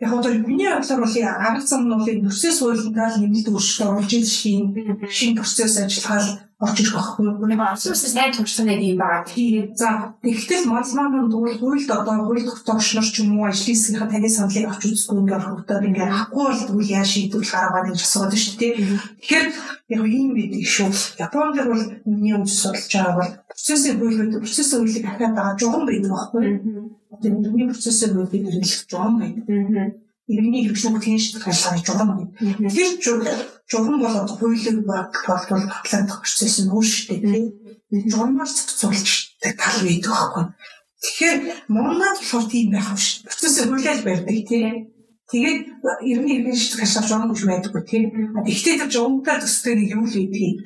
Яг одоо миний бодлоор бол арга зам нь бол процесс хуулиндаа л нэмэлт өөрчлөлт оруулж ийн шин шин процесс ажиллагаа орж ирэх байхгүй юу? Нэг процесс сайн нэг юм байна. Тийм. За тэгвэл малмаа тэгвэл хуульд одоо хууль тогтоогчнор ч юм уу ажлын хэсгийнхаа таны саналыг авч үзэхгүй ингээд хөгтөөд ингээд авахгүй бол тэгвэл яаж шийдвэрлэх арга байна гэж асууад шүү дээ. Тэгэхээр яг ийм байдаг шүү. Японд бол миний үзэл судалж байгаа бол процессын хууль процессын хуулийг ахаад байгаа жуган байдаг байхгүй юу? Одоо миний процессын хуулийг хэрэглэх жуган байдаг иргэний хэрэгшүүг тийш хайлгаа журам гэдэг. Тэр журам бол одоо хуулийн боловсрол батлагдах процесс нь өөр шүү дээ. Журамаар зохицуулж тал байдаг байхгүй. Тэгэхээр Моннад болохоор тийм байх юм шүү. Процесс хүлээл барьдаг тийм. Тэгээд ерний иргэн шиг хашааж байгаа юм шиг байдаггүй тийм. Гэхдээ тэр жуунтаа төстэй нэг юм л үйдэг.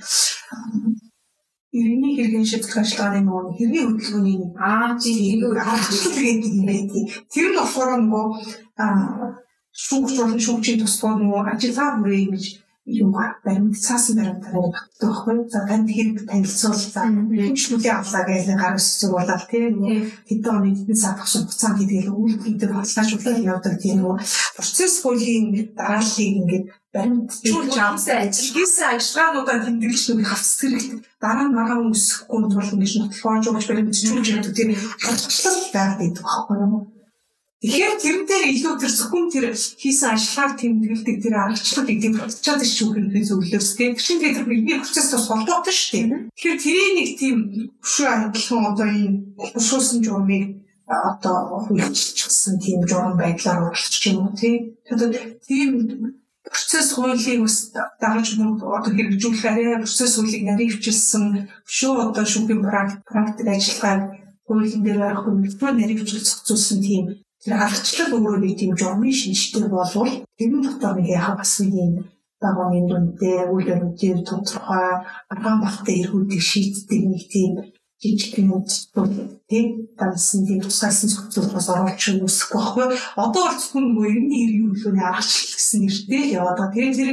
Иргэний хэрэгэн шийдэх ажиллагааны нөгөө хэргийн хөдөлгөөний нэг Аа тийм. тэгээд юм байдаг. Тэр нь болохоор нөгөө шүүгч болон шүүгчийн тусгай нөгөө ажиллагаа бүрээ ингэж юм баримт цаасан баримтаар багтдаг байхгүй. За танд хэрэг танилцуул. За хэмжлүүлээ авлаа гэж гаргаж зүг болоод тийм хэдэн оны хэдэн сар багш хугацаанд хийдэг үйл гэдэг баталгаажуулалт явдаг. Тийм нөгөө процесс хуулийн дарааллыг ингээд баримт чуулж авсан. ажил хийсэн ажиллагаануудаа тэмдэглэж нүг хавц хэрэгтэй дараа нь маргаан үсэхгүй бол ингэж нотлохоож өгч баримт чуулж явдаг тийм харцлал байгаад байдаг байхгүй юу? Тэгэхээр тэрэн дээр илүү тэр зөвхөн тэр хийсэн ажиллагааг тэмдэглэдэг тэр аргачлал гэдэг процесс шүү хэрэг зөвлөөс тийм чинь тэр бидний процесс бас холбоотой шүү дээ. Тэгэхээр тэрийн нэг тийм хөшөө адилхан одоо ийм хөшөөсөн журмыг одоо хүлээчихсэн тийм журам байдлаар уралчих юм уу тийм. Тэгэхээр тийм процесс хуулийг бас дагаж одоо хэрэгжүүлэх арай процесс хуулийг нарийн хвчилсэн шүү. Одоо шүүхийн практик ажиллагааг хуулийн дээр барих хүндрэл нарийн хвчил зохицуулсан тийм тэр аргачлал өөрөө нэг тийм журмын шинжтэй болвол тэрний дотор нэг яхаа бас нэг юм дагууны дүнтэй үйл явдлын тодорхой аргаан багтай эрхүүдийг шийддэг нэг тийм жижиг юмуд тийм дансан тийм тусгайлсан зөвхөн оруулах юм үсэхгүй байхгүй. Одоо бол зөвхөн нөгөө иргэний иргэн хөлөөний аргачлал гэсэн нэртэй л яваад байгаа. Тэгээд тэр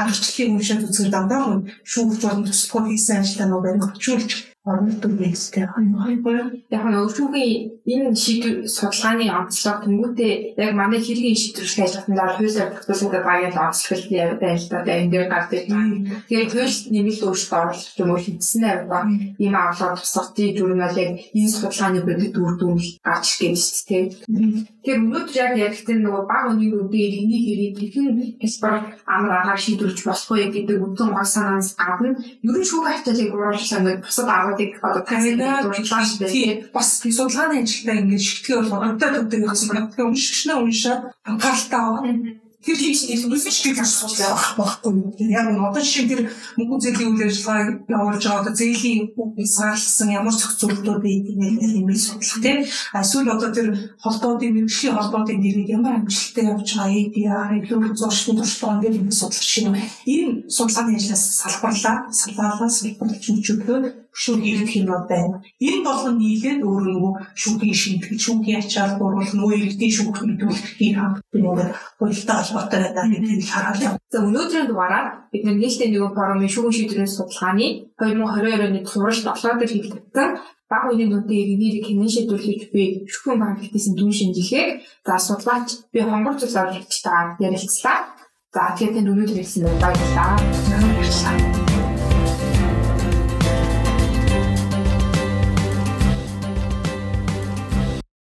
аргачлалыг уншаад үзэхээр дандаа шүүгч болон туслахуд хийсэн ажлаа нөгөө баримт очиулж орнотог байстай хайгоо. Яг нь өвчүүгийн энэ шийдвэр судалгааны онцлог тэнгуүтээ яг манай хэргийн шийдвэрлэх ажиллагаанд хуулиар тогтоосон багийн онцлог байна л да. Энэ дээр гардаг. Тэгээд хууль нэмэлт өөрчлөлт оруулах юм уу хийсэн байгаа. Ийм авлага тусгалтын дүрм бол яг энэ судалгааны бодит үр дүн гарч ирж шүү дээ. Тэгэхээр өнөөдөр яг яригдсан нөгөө баг өний үдээр энийг хэрэг хэрхэн хялбар амар агаар шийдвэрлэж болох вэ гэдэг үндсэн гол санаанаас гадна ерөн шүүх хавталыг уруулсан нэг бусад аваад асуудыг одоо таньдаа дурдлаа дээ. Бас судалгааны ажилдаа ингэж шигтгэе болгоо онтой төвтэй гэсэн. Тэгээ уншигчнаа уншаад анхааралтай аваа Тэр хийж нэг шиг асуудал байх байхгүй. Яг нь одоо жишээ тэр мөнгө зээлийн үйл ажиллагаа явуулж байгаа одоо зээлийн үгийг саалсан ямар зохицуултууд байдгийг нэмэлт судлах тийм. Эсвэл одоо тэр холбоодын мэрэгжлийн холбоодын нэрийг ямар амжилттай явж байгаа ADR илүү зуршны туршлага ингээд юм судлах шиг юм. Энэ судалгааны ажлаас салбарлаа, салбарлаа салбарлаж мөчөглөө шүүх ирэх юм байна. Энэ болгон нийлээд өөрөө нөгөө шүүхийн шимтгэл, шүүхийн ачаал бууруулах, нөгөө иргэдийн шүүх мэдүүлэхийг хамтдаа ингээд хуультай холбоотой байдаг гэдгийг харуулъя. За өнөөдрийн дугаараар бид нээлттэй нэгэн форумын шүүхийн шийдвэрийн судалгааны 2022 оны суралт долоо дээр хийгдсэн баг үеийн дүнтэй иргэнийг хянан шийдвэрлэж буй шүүхийн банкнаас дүн шинжлэхээр за судлаач би хонгор цус аврагчтай ярилцлаа. За тэгэхээр танд өнөөдөр хэлсэн баярлалаа. Баярлалаа.